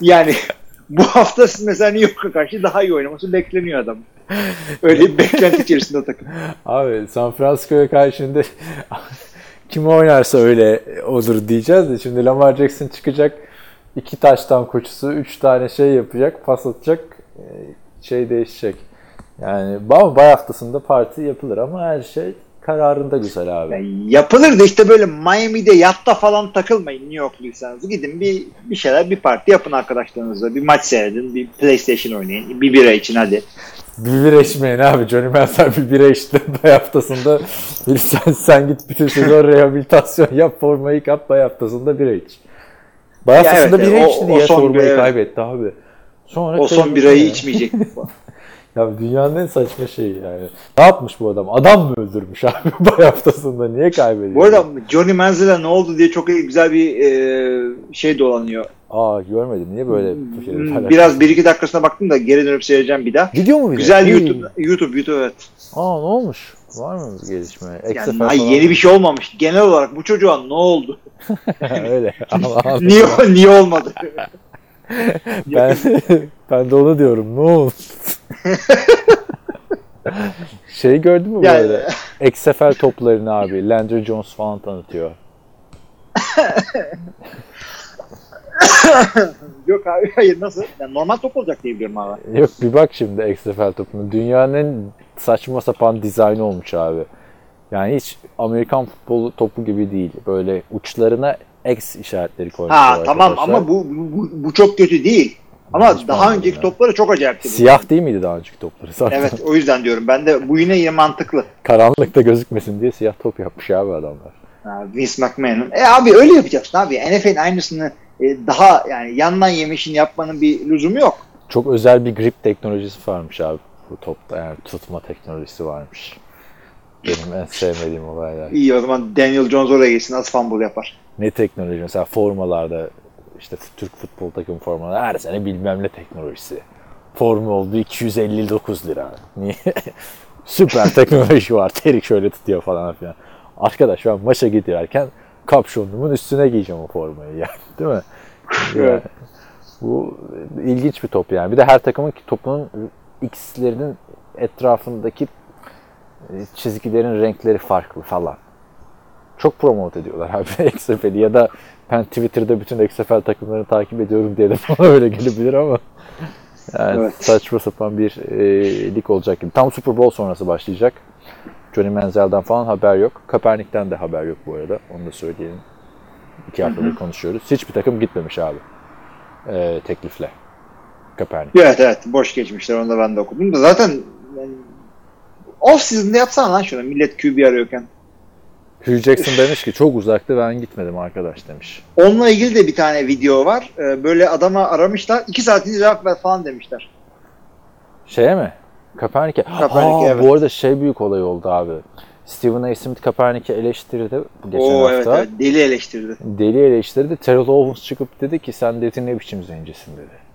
yani bu hafta mesela New York'a karşı daha iyi oynaması bekleniyor adam. Öyle bir beklenti içerisinde takım. Abi San Francisco'ya karşı şimdi kim oynarsa öyle olur diyeceğiz de şimdi Lamar Jackson çıkacak iki taştan koçusu üç tane şey yapacak pas atacak e, şey değişecek. Yani bay haftasında parti yapılır ama her şey kararında güzel abi. Yani yapılır da işte böyle Miami'de yatta falan takılmayın New Yorkluysanız. Gidin bir bir şeyler bir parti yapın arkadaşlarınızla. Bir maç seyredin, bir PlayStation oynayın. Bir bira için hadi. Bir bira içmeyin abi. Johnny Manziel bir bira içti bay haftasında. Bir sen, sen git bütün sezon rehabilitasyon yap formayı kap bay haftasında bira iç. Bay haftasında evet, bira o- içti o diye son formayı bir- kaybetti abi. Sonra O son birayı ya. içmeyecek. Ya dünyanın en saçma şeyi yani. Ne yapmış bu adam? Adam mı öldürmüş abi bay haftasında? Niye kaybediyor? Bu arada Johnny Manziel'e ne oldu diye çok güzel bir e, şey dolanıyor. Aa görmedim. Niye böyle bir şey Hmm? Biraz bir iki dakikasına baktım da geri dönüp seyredeceğim bir daha. Gidiyor mu bir de? Güzel İyi. YouTube, YouTube, YouTube evet. Aa ne olmuş? Var mı bir gelişme? Yani, ay, yeni bir şey olmamış. Genel olarak bu çocuğa ne oldu? Öyle. Allah Allah. niye niye olmadı? Ben, ben de onu diyorum. Ne oldu? şey gördün mü Yani- böyle? XFL toplarını abi. Landry Jones falan tanıtıyor. Yok abi hayır nasıl? Yani normal top olacak diye biliyorum abi. Yok bir bak şimdi XFL topuna. Dünyanın saçma sapan dizaynı olmuş abi. Yani hiç Amerikan futbolu topu gibi değil. Böyle uçlarına X işaretleri koymuşlar Ha tamam arkadaşlar. ama bu, bu, bu çok kötü değil. Ama Hiç daha önceki ya. topları çok acayipti. bu. Siyah değil miydi daha önceki topları zaten? Evet o yüzden diyorum. Ben de bu yine yine mantıklı. Karanlıkta gözükmesin diye siyah top yapmış abi adamlar. Ha, Vince McMahon'ın. E abi öyle yapacaksın abi. NFL'in aynısını e, daha yani yandan yemişini yapmanın bir lüzumu yok. Çok özel bir grip teknolojisi varmış abi bu topta. Yani tutma teknolojisi varmış. Benim en sevmediğim olaylar. İyi o zaman Daniel Jones oraya gitsin. Az fumble yapar. Ne teknoloji? Mesela formalarda işte Türk futbol takım formaları her sene bilmem ne teknolojisi. Formu oldu 259 lira. Niye? Süper teknoloji var. Terik şöyle tutuyor falan filan. Arkadaş ben maça giderken kapşonumun üstüne giyeceğim o formayı yani. Değil mi? Yani bu ilginç bir top yani. Bir de her takımın topunun X'lerinin etrafındaki e, çizgilerin renkleri farklı falan. Çok promote ediyorlar abi XFL'i ya da ben Twitter'da bütün XFL takımlarını takip ediyorum diye de bana öyle gelebilir ama yani Evet. saçma sapan bir e, lig olacak gibi. Tam Super Bowl sonrası başlayacak. Johnny Manziel'den falan haber yok. Kaepernick'ten de haber yok bu arada. Onu da söyleyelim. İki haftadır konuşuyoruz. Hiçbir takım gitmemiş abi. E, teklifle. Kaepernick. Evet evet boş geçmişler onu da ben de okudum da zaten yani, off season'da yapsana lan şunu millet QB arıyorken. Hugh Jackson demiş ki çok uzakta ben gitmedim arkadaş demiş. Onunla ilgili de bir tane video var. Ee, böyle adama aramışlar. iki saatini cevap ver falan demişler. Şeye mi? Kaepernick'e. Kaepernick'e, evet. Bu arada şey büyük olay oldu abi. Stephen A. Smith Kaepernick'i eleştirdi geçen Oo evet, hafta. evet deli eleştirdi. Deli eleştirdi. Terrell Owens çıkıp dedi ki sen dedi ne biçim zencisin dedi.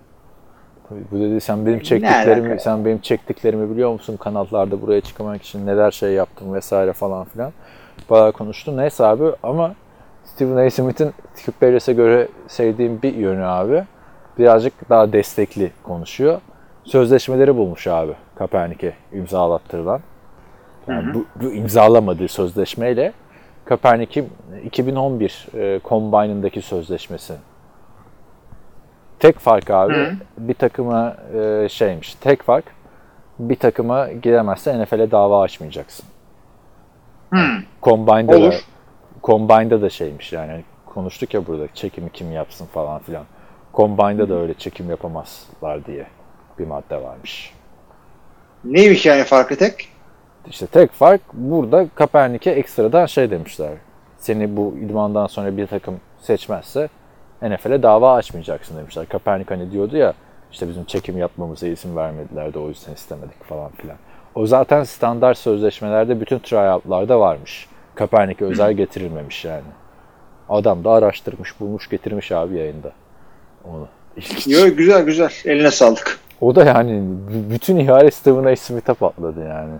Bu dedi sen benim çektiklerimi sen benim çektiklerimi biliyor musun kanallarda buraya çıkmak için neler şey yaptım vesaire falan filan. Bayağı konuştu. Neyse abi ama Stephen A. Smith'in Skip Bayless'e göre sevdiğim bir yönü abi. Birazcık daha destekli konuşuyor. Sözleşmeleri bulmuş abi Kaepernick'e imzalattırılan. Yani bu, bu imzalamadığı sözleşmeyle Kaepernick'in 2011 e, Combine'ındaki sözleşmesi. Tek fark abi Hı. bir takıma e, şeymiş. Tek fark bir takıma giremezse NFL'e dava açmayacaksın. Hmm. Combine'da da Olur. Combine'da da şeymiş yani Hani konuştuk ya burada çekimi kim yapsın falan filan. Combine'da da öyle çekim yapamazlar diye bir madde varmış. Neymiş yani farkı tek? İşte tek fark burada Kaepernick'e ekstradan şey demişler. Seni bu idmandan sonra bir takım seçmezse NFL'e dava açmayacaksın demişler. Kaepernick hani diyordu ya işte bizim çekim yapmamıza izin vermediler de o yüzden istemedik falan filan. O zaten standart sözleşmelerde bütün tryoutlarda varmış. Kaepernick'e özel getirilmemiş yani. Adam da araştırmış, bulmuş, getirmiş abi yayında. Onu. İlginç. Yo, güzel güzel. Eline sağlık. O da yani bütün ihale Stephen. Smith'e patladı yani.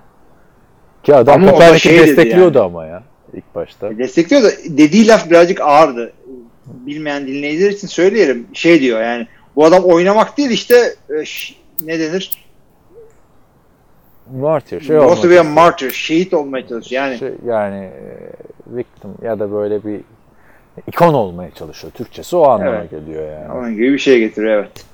Ki adam Ama Kopernik'i şey destekliyordu ama ya ilk başta. Destekliyor da dediği laf birazcık ağırdı. Bilmeyen dinleyiciler için söyleyelim. Şey diyor yani bu adam oynamak değil işte e, ne denir? Martyr şey olmak a istiyor. martyr. Şehit olmaya çalışıyor. Yani Şey, yani e, victim ya da böyle bir ikon olmaya çalışıyor. Türkçesi o anlama Evet. geliyor yani. onun gibi bir şey getiriyor evet.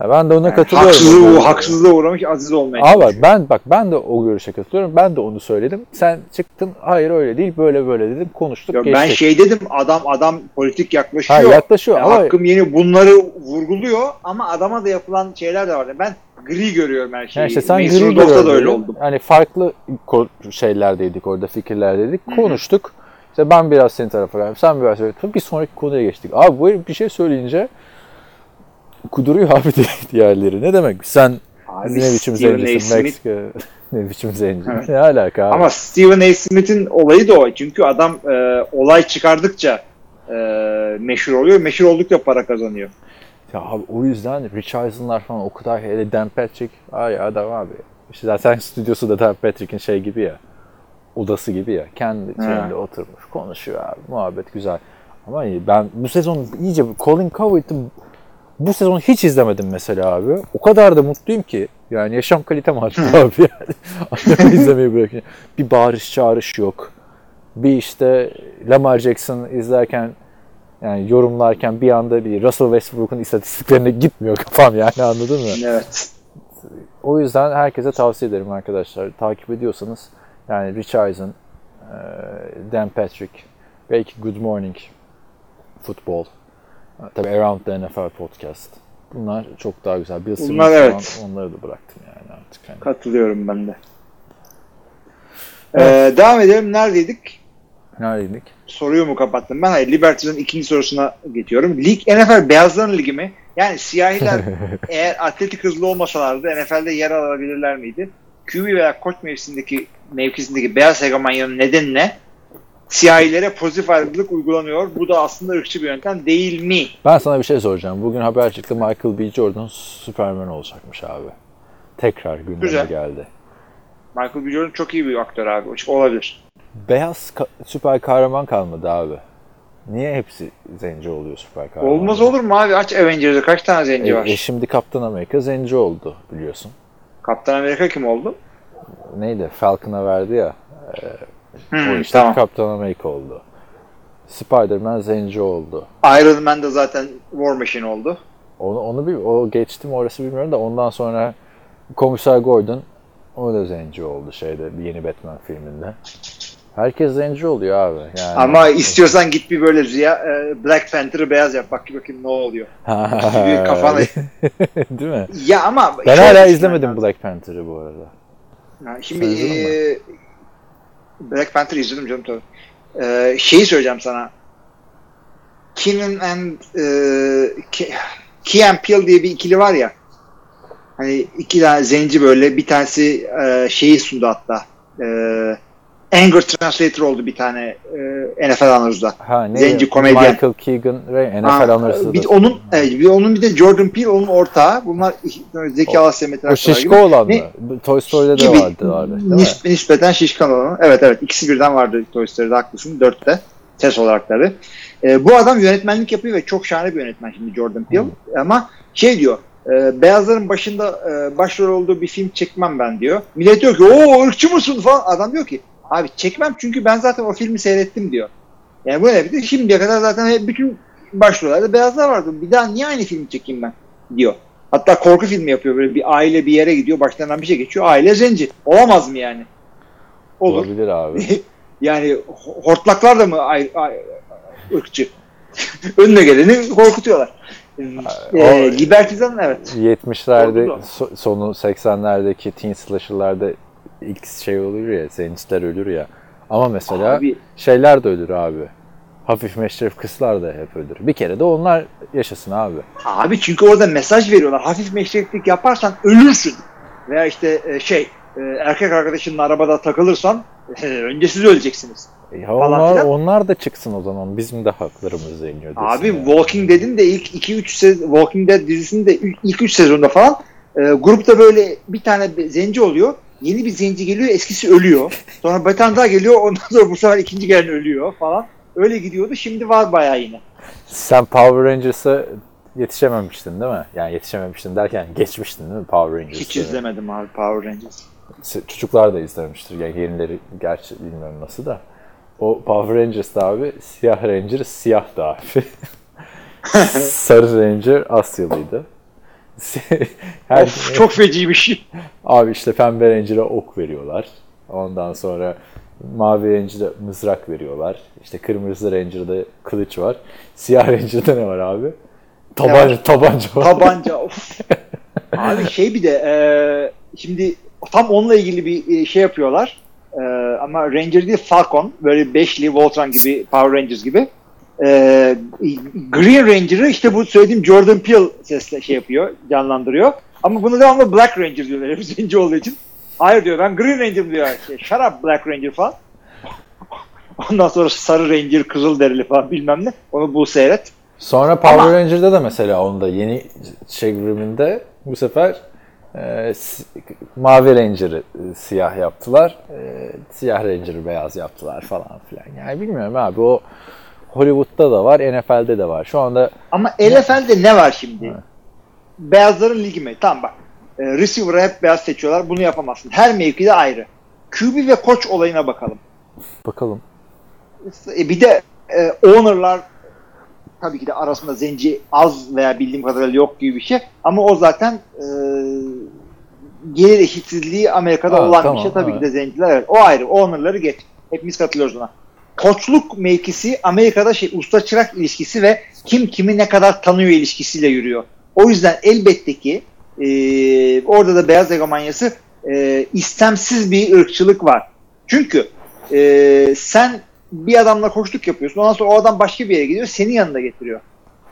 Ya ben de ona Yani katılıyorum. haksızlığı, Yani. haksızlığa uğramış aziz olmaya Ama ben bak ben de o görüşe katılıyorum. Ben de onu söyledim. Sen çıktın hayır öyle değil böyle böyle dedim. Konuştuk Ya geçtik. ben şey dedim adam adam politik ha, yaklaşıyor. yaklaşıyor Ya ama Hakkım yeni bunları vurguluyor ama adama da yapılan şeyler de var. Ben gri görüyorum her şeyi. yani işte sen Mason gri Rudolph'ta da öyle oldum. Hani farklı şeylerdeydik orada fikirlerdeydik. Hı hı. Konuştuk. İşte ben biraz senin tarafa geldim. Sen biraz söyledin. Bir sonraki konuya geçtik. Abi bu bir şey söyleyince kuduruyor abi diğerleri. Ne demek? Sen Abi, ne biçim zencisin Meksika ne biçim zenci. Evet. Ne alaka abi? Ama Stephen A. Smith'in olayı da o. Çünkü adam e, olay çıkardıkça e, meşhur oluyor. Meşhur oldukça para kazanıyor. Ya abi o yüzden Rich Eisen'lar falan o kadar hele Dan Patrick ay adam abi. İşte zaten stüdyosu da Dan Patrick'in şey gibi ya. Odası gibi ya. Kendi şeyinde oturmuş konuşuyor abi. Muhabbet güzel. Ama iyi. ben bu sezon iyice Colin Cowherd'ı bu sezon hiç izlemedim mesela abi. O kadar da mutluyum ki. Yani yaşam kalitem arttı abi yani. İzlemeyi bırakın. Bir bağırış çağırış yok. Bir işte Lamar Jackson izlerken yani yorumlarken bir anda bir Russell Westbrook'un istatistiklerine gitmiyor kafam yani anladın mı? Evet. O yüzden herkese tavsiye ederim arkadaşlar. Takip ediyorsanız yani Rich Eisen, Dan Patrick, belki Good Morning Football, tabii Around the NFL Podcast. Bunlar çok daha güzel. Bill Bunlar falan, evet. onları da bıraktım yani artık. Hani. Katılıyorum ben de. Ee, devam edelim. Neredeydik? Neredeydik? Soruyu mu kapattım ben? Hayır. Liberty'den ikinci sorusuna geçiyorum. Lig NFL beyazların ligi mi? Yani siyahiler eğer atletik hızlı olmasalardı NFL'de yer alabilirler miydi? QB veya koç mevkisindeki mevkisindeki beyaz hegemonyanın nedeni ne? Siyahilere pozitif ayrımcılık uygulanıyor. Bu da aslında ırkçı bir yöntem değil mi? Ben sana bir şey soracağım. Bugün haber çıktı Michael B. Jordan Superman olacakmış abi. Tekrar gündeme Güzel. geldi. Michael B. Jordan çok iyi bir aktör abi. Olabilir. Beyaz ka- süper kahraman kalmadı abi. Niye hepsi zenci oluyor süper kahraman? Olmaz olur mu abi? Aç Avengers'da kaç tane zenci E, var? e şimdi Kaptan Amerika zenci oldu biliyorsun. Kaptan Amerika kim oldu? Neydi? Falcon'a verdi ya. O Hmm, işte tamam. Kaptan Amerika oldu. Spider-Man zenci oldu. Iron Man de zaten War Machine oldu. Onu, onu bir, o geçti mi orası bilmiyorum da ondan sonra Komiser Gordon o da zenci oldu şeyde bir yeni Batman filminde. Herkes zenci oluyor abi. Yani. Ama istiyorsan git bir böyle Ziya, e, Black Panther'ı beyaz yap. Bak bakayım ne oluyor. kafana- Değil mi? Ya ama Ben hala düşünmen izlemedim lazım. Black Panther'ı bu arada. Ha, şimdi e, Black Panther izledim canım tabii. E, şeyi söyleyeceğim sana. Keenan and e, Ke- Key and Peele diye bir ikili var ya. Hani iki tane zenci böyle bir tanesi e, şeyi sundu hatta. E, Anger Translator oldu bir tane e, NFL analizda. Ha, ne? Zenci komedyen. Michael Keegan ve NFL anırsı bir onun evet, bir onun bir de Jordan Peele onun ortağı. Bunlar Zeki Alasya Metin O şişko gibi. olan mı? Toy Story'de de gibi vardı. vardı değil mi? nis- nispeten şişkan olanı. Evet evet ikisi birden vardı Toy Story'de haklısın. Dörtte. Ses olarak tabii. Ee, bu adam yönetmenlik yapıyor ve çok şahane bir yönetmen şimdi Jordan Peele. Ama şey diyor e, beyazların başında e, başrol olduğu bir film çekmem ben diyor. Millet diyor ki o ırkçı mısın falan. Adam diyor ki abi çekmem çünkü ben zaten o filmi seyrettim diyor. Yani bu ne bir de şimdiye kadar zaten hep bütün başrollerde beyazlar vardı. Bir daha niye aynı filmi çekeyim ben diyor. Hatta korku filmi yapıyor böyle bir aile bir yere gidiyor başlarından bir şey geçiyor. Aile zenci. Olamaz mı yani? Olur. Olabilir abi. yani ho- hortlaklar da mı ay, ay, ırkçı? Önüne geleni korkutuyorlar. Ee, Liberty'den evet. 70'lerde Oldu da. so- sonu 80'lerdeki teen slasher'larda ilk şey olur ya, zenciler ölür ya. Ama mesela Abi, şeyler de ölür abi. Hafif meşref kızlar da hep ölür. Bir kere de onlar yaşasın abi. abi çünkü orada mesaj veriyorlar. Hafif meşreklik yaparsan ölürsün. Veya işte e, şey e, erkek arkadaşınla arabada takılırsan e, önce siz öleceksiniz. Ya falan onlar, filan. onlar da çıksın o zaman. Bizim de haklarımız yeniyor. Abi yani. Walking Dead'in de ilk 2-3 sezon Walking Dead dizisinin de ilk 3 sezonda falan e, grupta böyle bir tane zenci oluyor. Yeni bir zenci geliyor, eskisi ölüyor. Sonra bir tane daha geliyor, ondan sonra bu sefer ikinci gelen ölüyor falan. Öyle gidiyordu. Şimdi var bayağı yine. Sen Power Rangers'a yetişememiştin değil mi? Yani yetişememiştin derken geçmiştin değil mi Power Rangers'ı? Hiç izlemedim abi Power Rangers. Çocuklar da izlemiştir. Yani yenileri gerçi bilmiyorum nasıl da. O Power Rangers'da abi siyah Ranger siyahtı abi. Sarı Ranger Asyalıydı. Her, Of çok feci bir şey. Abi işte pembe Ranger'a ok veriyorlar. Ondan sonra mavi Ranger'a mızrak veriyorlar. İşte kırmızı Ranger'da kılıç var. Siyah Ranger'da ne var abi? Tabanca, tabanca var. Tabanca of. Abi şey bir de e, şimdi tam onunla ilgili bir e, şey yapıyorlar. E, ama Ranger değil Falcon. Böyle beşli Voltron gibi Power Rangers gibi. E, Green Ranger'ı işte bu söylediğim Jordan Peele sesle şey yapıyor, canlandırıyor. Ama bunu devamlı Black Ranger diyorlar hep zenci olduğu için. Hayır diyor ben Green Ranger diyor. Şey, Shut up Black Ranger falan. Ondan sonra Sarı Ranger, Kızıl Derili falan bilmem ne. Onu bu seyret. Sonra Power Ama- Ranger'da da mesela onda yeni çevriminde bu sefer e, mavi Ranger'ı e, siyah yaptılar. E, siyah Ranger'ı beyaz yaptılar falan filan. Yani bilmiyorum abi o Hollywood'da da var, NFL'de de var. Şu anda Ama NFL'de ne var şimdi? Beyazların ligi mi? Tamam bak. E, receiver'ı hep beyaz seçiyorlar. Bunu yapamazsın. Her mevkide ayrı. QB ve koç olayına bakalım. bakalım. E, bir de e, owner'lar tabii ki de arasında zenci az veya bildiğim kadarıyla yok gibi bir şey. Ama o zaten e, gelir eşitsizliği Amerika'da Ha, olan tamam, bir şey. Tabii evet. ki de zenciler. Evet. O ayrı. Owner'ları geç. Hepimiz katılıyoruz ona. Koçluk mevkisi Amerika'da şey usta çırak ilişkisi ve kim kimi ne kadar tanıyor ilişkisiyle yürüyor. O yüzden elbette ki e, orada da beyaz egomanyası e, istemsiz bir ırkçılık var. Çünkü e, sen bir adamla koçluk yapıyorsun. Ondan sonra o adam başka bir yere gidiyor. Senin yanına getiriyor.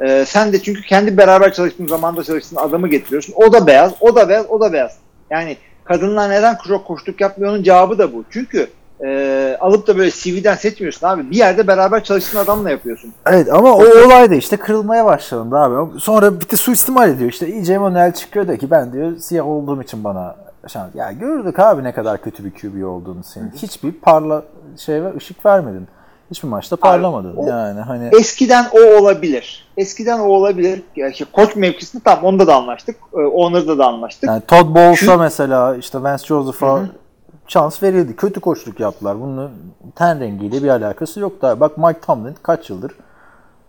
E, sen de çünkü kendi beraber çalıştığın zamanda çalıştığın adamı getiriyorsun. O da beyaz, o da beyaz, o da beyaz. Yani kadınlar neden çok koçluk yapmıyor onun cevabı da bu. Çünkü e, alıp da böyle CV'den seçmiyorsun abi. Bir yerde beraber çalıştığın adamla yapıyorsun. Evet ama o olay da işte kırılmaya başlandı abi. Sonra bir de suistimal ediyor. İşte iyice Emanuel çıkıyor da ki ben diyor siyah olduğum için bana şans. Ya gördük abi ne kadar kötü bir QB olduğunu senin. Hiçbir parla şey ve ışık vermedin. Hiçbir maçta parlamadın. o- yani hani Eskiden o olabilir. Eskiden o olabilir. Yani işte koç mevkisinde tam onda da anlaştık. E, owner'da da anlaştık. yani Todd Bowles'a Şu- mesela işte Vance Joseph'a şans verildi. Kötü koçluk yaptılar. Bunun ten rengiyle bir alakası yok da. Bak Mike Tomlin kaç yıldır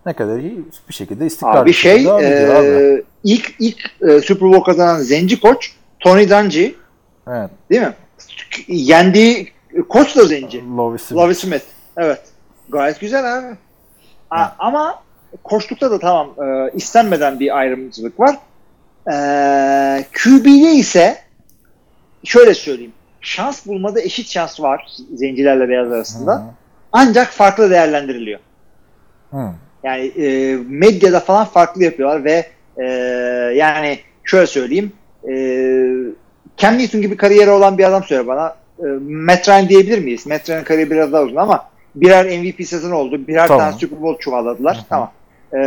ne kadar iyi bir şekilde istikrarlı Abi şey ediyor abi. e, ilk ilk e, Super Bowl kazanan zenci koç Tony Dungy Evet. değil mi? Yendiği koç da zenci. Lovie Smith. Lovie Smith. Evet. Gayet güzel abi. A- ama koçlukta da tamam e, istenmeden bir ayrımcılık var. E, QB'de ise şöyle söyleyeyim. Şans bulmada eşit şans var zencilerle beyaz arasında. Hı. Ancak farklı değerlendiriliyor. Hı. Yani e, medyada falan farklı yapıyorlar ve e, yani şöyle söyleyeyim e, Cam Newton gibi kariyeri olan bir adam söyle bana e, Matt Ryan diyebilir miyiz? Matt Ryan'ın kariyeri biraz daha uzun ama birer MVP sezonu oldu. Birer Tamam. tane Super Bowl çuvalladılar. Tamam. E,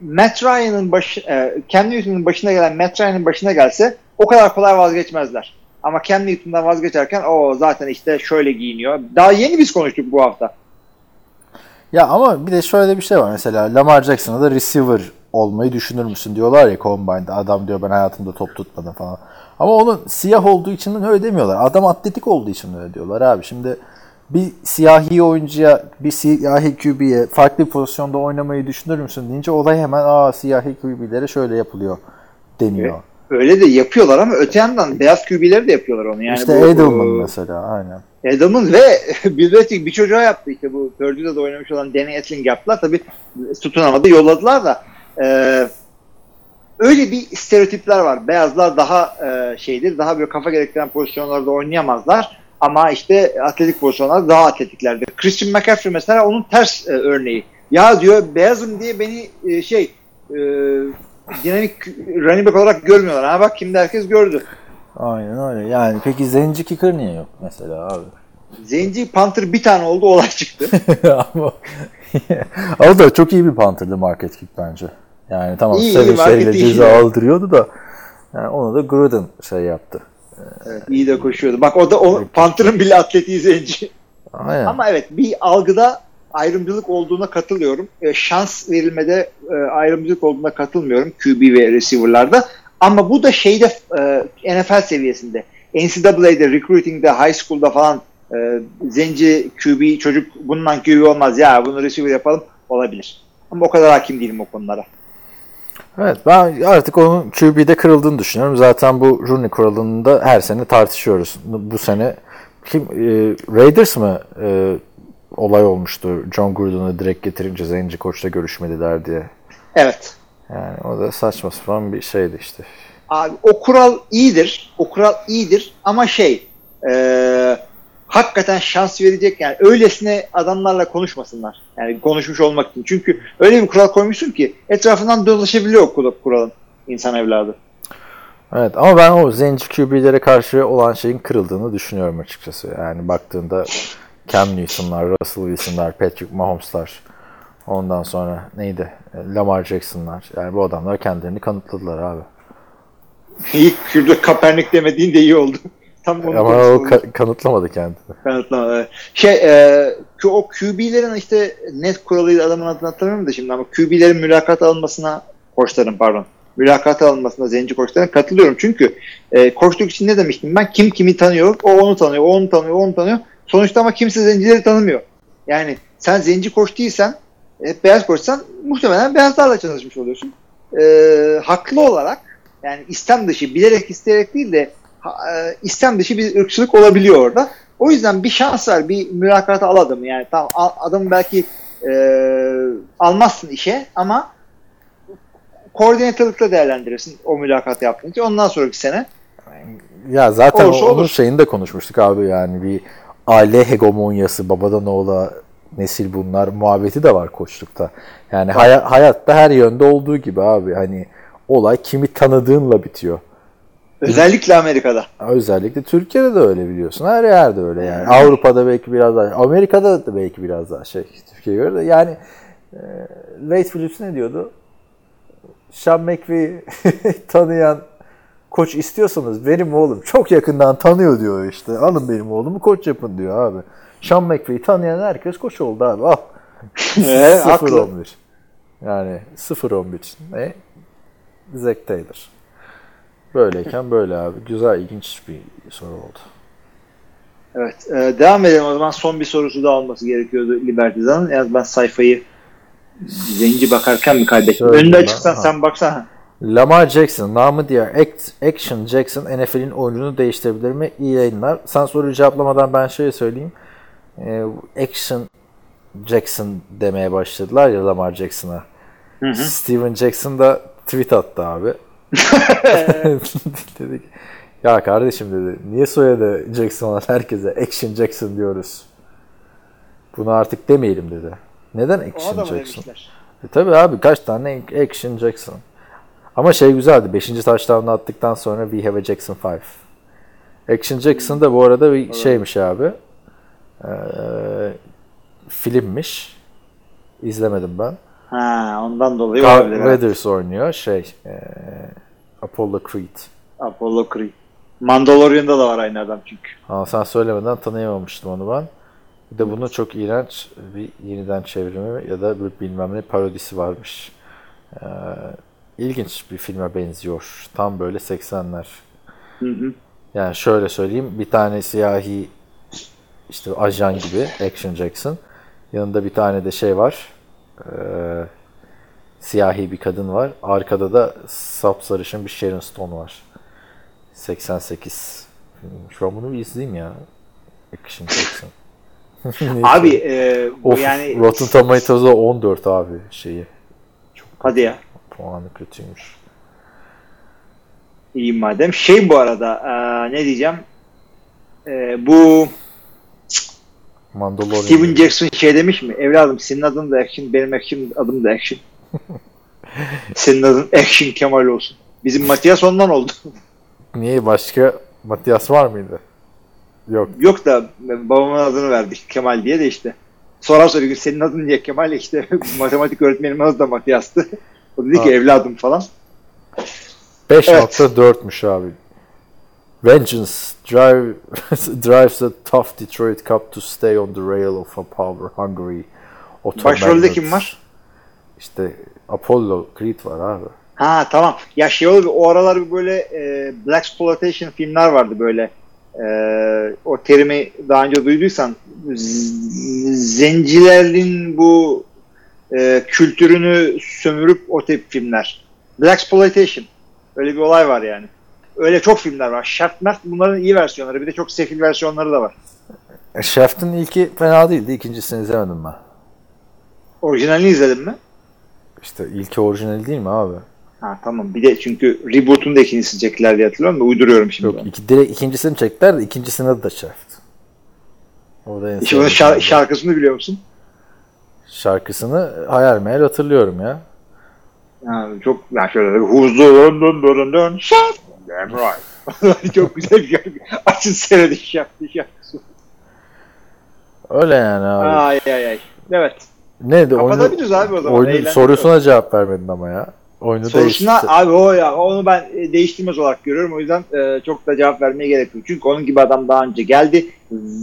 Matt Ryan'ın baş, e, Cam Newton'un başına gelen Matt Ryan'ın başına gelse o kadar kolay vazgeçmezler. Ama Cam Newton'dan vazgeçerken o zaten işte şöyle giyiniyor. Daha yeni biz konuştuk bu hafta. Ya ama bir de şöyle bir şey var mesela Lamar Jackson'a da receiver olmayı düşünür müsün diyorlar ya Combine'da adam diyor ben hayatımda top tutmadım falan. Ama onun siyah olduğu için öyle demiyorlar. Adam atletik olduğu için öyle diyorlar abi. Şimdi bir siyahi oyuncuya, bir siyahi QB'ye farklı bir pozisyonda oynamayı düşünür müsün deyince olay hemen aa siyahi QB'lere şöyle yapılıyor deniyor. Öyle de yapıyorlar ama öte yandan beyaz QB'leri de yapıyorlar onu. Yani işte bu, Edelman bu- mesela aynen. Edelman ve Bill Belichick bir çocuğa yaptı işte bu Purdue'da da oynamış olan Danny Etling yaptılar. Tabii tutunamadı yolladılar da e, öyle bir stereotipler var. Beyazlar daha e, şeydir, daha böyle kafa gerektiren pozisyonlarda oynayamazlar. Ama işte atletik pozisyonlarda daha atletiklerdir. Christian McCaffrey mesela onun ters e, örneği. Ya diyor beyazım diye beni e, şey e, dinamik running back olarak görmüyorlar. Ha bak şimdi herkes gördü. Aynen öyle. Yani peki zenci kicker niye yok mesela abi? Zenci Panther bir tane oldu olay çıktı. ama o da çok iyi bir punter'dı market kick bence. Yani tamam İyi, sevinçleriyle market ceza iyi. aldırıyordu da yani onu da Gruden şey yaptı. Evet, iyi de koşuyordu. Bak o da o Panther'ın bile atletiği zenci. Aynen. Ama evet bir algıda ayrımcılık olduğuna katılıyorum. E, şans verilmede e, ayrımcılık olduğuna katılmıyorum QB ve receiver'larda. Ama bu da şeyde e, NFL seviyesinde. NCAA'de, recruiting'de, high school'da falan e, zenci QB çocuk bundan QB olmaz ya bunu receiver yapalım olabilir. Ama o kadar hakim değilim o konulara. Evet ben artık onun QB'de kırıldığını düşünüyorum. Zaten bu Rooney kuralında her sene tartışıyoruz. Bu sene kim e, Raiders mı e, olay olmuştu John Gruden'ı direkt getirince zenci koçla görüşmediler diye. Evet. Yani o da saçma sapan bir şeydi işte. Abi o kural iyidir. O kural iyidir ama şey e, hakikaten şans verecek yani öylesine adamlarla konuşmasınlar. Yani konuşmuş olmak için. Çünkü öyle bir kural koymuşsun ki etrafından dolaşabiliyor o kural- kuralın insan evladı. Evet ama ben o zenci QB'lere karşı olan şeyin kırıldığını düşünüyorum açıkçası. Yani baktığında Cam Newton'lar, Russell Wilson'lar, Patrick Mahomes'lar ondan sonra neydi? Lamar Jackson'lar. Yani bu adamlar kendilerini kanıtladılar abi. İlk şurada Kaepernick demediğin de iyi oldu. Tam onu Ama o ka- kanıtlamadı kendini. Kanıtlama, evet. Şey e, o QB'lerin işte net kuralıyla adamın adını hatırlamıyorum da şimdi ama QB'lerin mülakat alınmasına koçların pardon mülakat alınmasına zenci koçların katılıyorum. Çünkü e, koçluk için ne demiştim ben? Kim kimi tanıyor? O onu tanıyor, o onu tanıyor, o onu tanıyor. Sonuçta ama kimse zencileri tanımıyor. Yani sen zenci koç değilsen, hep beyaz koçsan muhtemelen beyazlarla çalışmış oluyorsun. E, haklı olarak yani istem dışı, bilerek isteyerek değil de e, istem dışı bir ırkçılık olabiliyor orada. O yüzden bir şans ver, bir mülakata al adamı. Yani tamam a- adamı belki e, almazsın işe ama koordinatörlükle değerlendirirsin o mülakatı yaptığınca. Ondan sonraki sene Ya zaten Olursa onun olur. şeyini de konuşmuştuk abi yani bir aile hegemonyası babadan oğula nesil bunlar muhabbeti de var koçlukta. Yani haya- hayatta her yönde olduğu gibi abi hani olay kimi tanıdığınla bitiyor. özellikle Amerika'da. Özellikle Türkiye'de de öyle biliyorsun. Her yerde öyle yani. Avrupa'da belki biraz daha, Amerika'da da belki biraz daha şey Türkiye'ye göre de. Yani e, Wade Phillips ne diyordu? Sean McVay'i tanıyan koç istiyorsanız benim oğlum çok yakından tanıyor diyor işte. Alın benim oğlumu koç yapın diyor abi. Sean McVay'i tanıyan herkes koç oldu abi. Al. Haklı. 0-11. Yani 0-11. Ne? Zack Taylor. Böyleyken böyle abi. Güzel, ilginç bir soru oldu. Evet. e, devam edelim o zaman. Son bir sorusu da olması gerekiyordu Libertizan'ın. Yalnız ben sayfayı zenci bakarken mi kaybettim? Şöyle Önünde açıksan ha. sen baksana. Lamar Jackson, namı diğer Act- Action Jackson NFL'in oyununu değiştirebilir mi? İyi yayınlar. Sen soruyu cevaplamadan ben şöyle söyleyeyim. Ee, Action Jackson demeye başladılar ya Lamar Jackson'a. Steven Jackson da tweet attı abi. dedi ki, ya kardeşim dedi niye soyadı Jackson olan herkese Action Jackson diyoruz. Bunu artık demeyelim dedi. Neden Action Jackson? E tabi abi kaç tane Action Jackson. Ama şey güzeldi. 5. touchdown'ı attıktan sonra We have a Jackson 5. Action Jackson da bu arada bir şeymiş abi. Ee, filmmiş. İzlemedim ben. Ha, ondan dolayı Carl olabilir. evet. Weathers oynuyor. Şey e, Apollo Creed. Apollo Creed. Mandalorian'da da var aynı adam çünkü. Ama sen söylemeden tanıyamamıştım onu ben. Bir de bunun çok iğrenç bir yeniden çevrimi ya da bir bilmem ne parodisi varmış. Ee, ilginç bir filme benziyor. Tam böyle 80'ler. Hı hı. Yani şöyle söyleyeyim. Bir tane siyahi işte ajan gibi Action Jackson. Yanında bir tane de şey var. Ee, siyahi bir kadın var. Arkada da sapsarışın bir Sharon Stone var. 88. Şu an bunu bir izleyeyim ya. Action Jackson. Abi e, of, yani Rotten Tomatoes'da 14 abi şeyi. Çok hadi ya. Puanı kötüymüş. İyi madem. Şey bu arada e, ne diyeceğim? E, bu Mandalorian. Steven Jackson şey demiş mi? Evladım senin adın da Action, benim Action adım da Action. senin adın Action Kemal olsun. Bizim Matias ondan oldu. Niye başka Matias var mıydı? Yok. Yok da babamın adını verdik Kemal diye de işte. Sonra sonra gün senin adın diye Kemal işte matematik öğretmenim adı da Matias'tı. O dedi ki Ha. evladım falan. 5.4'müş abi. Vengeance drive, drives the tough Detroit Cup to stay on the rail of a power hungry Başrolde kim var? İşte Apollo Creed var abi. Ha tamam. Ya şey oldu o aralar bir böyle e, Black Exploitation filmler vardı böyle. E, o terimi daha önce duyduysan zencilerin bu e, kültürünü sömürüp o tip filmler. Black Exploitation. Öyle bir olay var yani. Öyle çok filmler var. Shaft Mert bunların iyi versiyonları. Bir de çok sefil versiyonları da var. E, Shaft'ın ilki fena değildi. İkincisini izlemedim ben. Orijinalini izledin mi? İşte ilki orijinal değil mi abi? Ha tamam. Bir de çünkü reboot'un da ikincisini çektiler diye hatırlıyorum da uyduruyorum şimdi. Yok iki, direkt ikincisini çektiler de ikincisinin adı da Shaft. Orada İşte onun şarkısını biliyor musun? Şarkısını hayal meyal hatırlıyorum ya. Yani çok yani şöyle huzur dön dön dön dön şap. Right. çok güzel bir şarkı. Açın seyredin şarkı şarkısı. Öyle yani abi. Ay ay ay. Evet. Neydi oyunu, Kapatabiliriz abi o zaman. oyunu sorusuna cevap vermedin ama ya. Oyunu Sorusuna değişti. abi o ya onu ben e, değiştirmez olarak görüyorum. O yüzden e, çok da cevap vermeye gerek yok. Çünkü onun gibi adam daha önce geldi.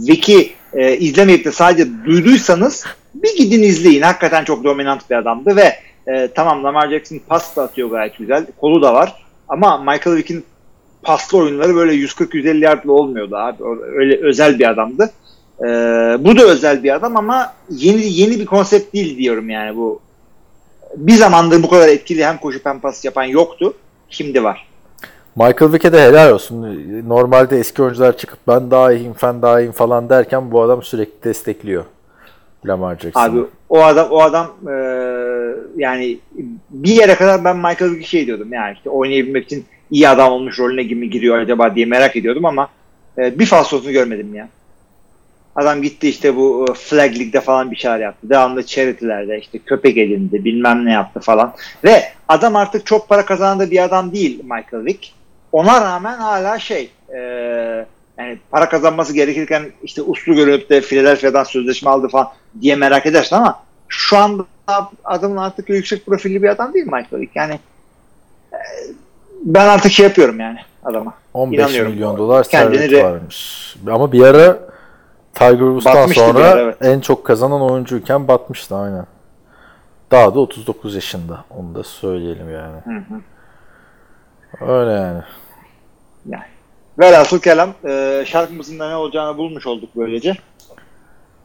Vicky e, izlemeyip de sadece duyduysanız bir gidin izleyin. Hakikaten çok dominant bir adamdı ve e, tamam Lamar Jackson pas da atıyor gayet güzel. Kolu da var. Ama Michael Vick'in paslı oyunları böyle 140-150 yardla olmuyordu abi. Öyle özel bir adamdı. E, bu da özel bir adam ama yeni yeni bir konsept değil diyorum yani bu bir zamandır bu kadar etkili hem koşup hem pas yapan yoktu. Şimdi var. Michael Vick'e de helal olsun. Normalde eski oyuncular çıkıp ben daha iyiyim, ben daha iyiyim falan derken bu adam sürekli destekliyor. Lamar Jackson'ı. Abi o adam o adam e, yani bir yere kadar ben Michael Vick'i şey diyordum yani işte oynayabilmek için iyi adam olmuş rolüne gibi giriyor acaba diye merak ediyordum ama e, bir falsosunu görmedim ya. Adam gitti işte bu e, Flag League'de falan bir şeyler yaptı. Devamlı charity'lerde işte köpek elinde bilmem ne yaptı falan. Ve adam artık çok para kazanan bir adam değil Michael Vick. Ona rağmen hala şey e, yani para kazanması gerekirken işte uslu görünüp de Philadelphia'dan sözleşme aldı falan diye merak edersin ama şu anda adamın artık yüksek profilli bir adam değil Michael Vick. Yani e, ben artık şey yapıyorum yani adama. 15 inanıyorum. milyon dolar servet re- varmış. Ama bir ara Tiger Woods'tan sonra ara, evet. en çok kazanan oyuncuyken batmıştı aynen. Daha da 39 yaşında. Onu da söyleyelim yani. Hı hı. Öyle yani. Yani. Velhasıl kelam e, şarkımızın da ne olacağını bulmuş olduk böylece.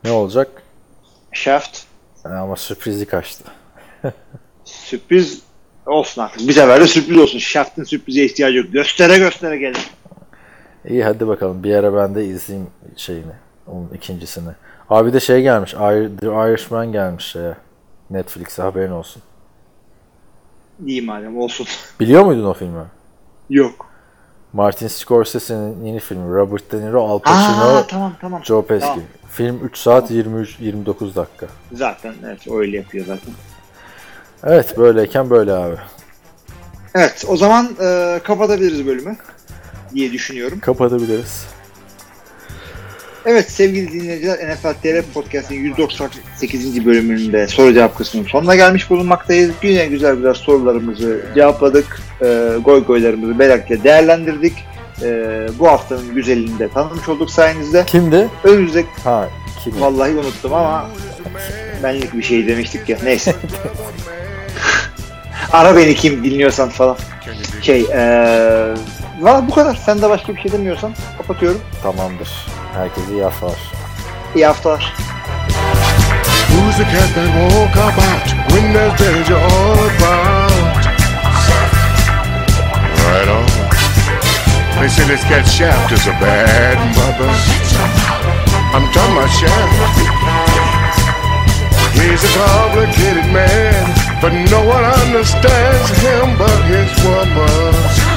Ne olacak? Shaft Yani ama sürprizi kaçtı. sürpriz olsun artık. Bir sefer de sürpriz olsun. Shaft'ın sürprize ihtiyacı yok. Göstere göstere gelir. İyi hadi bakalım. Bir ara ben de izleyeyim şeyini. Onun ikincisini. Abi de şey gelmiş. The Irishman gelmiş şeye. Netflix'e haberin olsun. İyi madem olsun. Biliyor muydun o filmi? yok. Martin Scorsese'nin yeni filmi. Robert De Niro, Al Pacino, Aa tamam tamam. Joe Pesci. Tamam. Film 3 saat 23 29 dakika. Zaten evet öyle yapıyor zaten. Evet böyleyken böyle abi. Evet o zaman e, kapatabiliriz bölümü diye düşünüyorum. Kapatabiliriz. Evet sevgili dinleyiciler NFL TR Podcast'in 198. bölümünde soru cevap kısmının sonuna gelmiş bulunmaktayız. Yine güzel güzel sorularımızı cevapladık. E, goy goylarımızı merakla değerlendirdik. E, bu haftanın güzelliğini de tanımış olduk sayenizde. Kimdi? Önümüzdeki Ha kim? vallahi unuttum ama benlik bir şey demiştik ya. Neyse. Ara beni kim dinliyorsan falan. Şey eee valla bu kadar. Sen de başka bir şey demiyorsan kapatıyorum. Tamamdır. Herkese iyi haftalar. İyi haftalar. Who's the cat that won't come out when there's danger all about? Right on. They say this cat Shaft is a bad mother. I'm talking about Shaft. He's a complicated man, but no one understands him but his woman.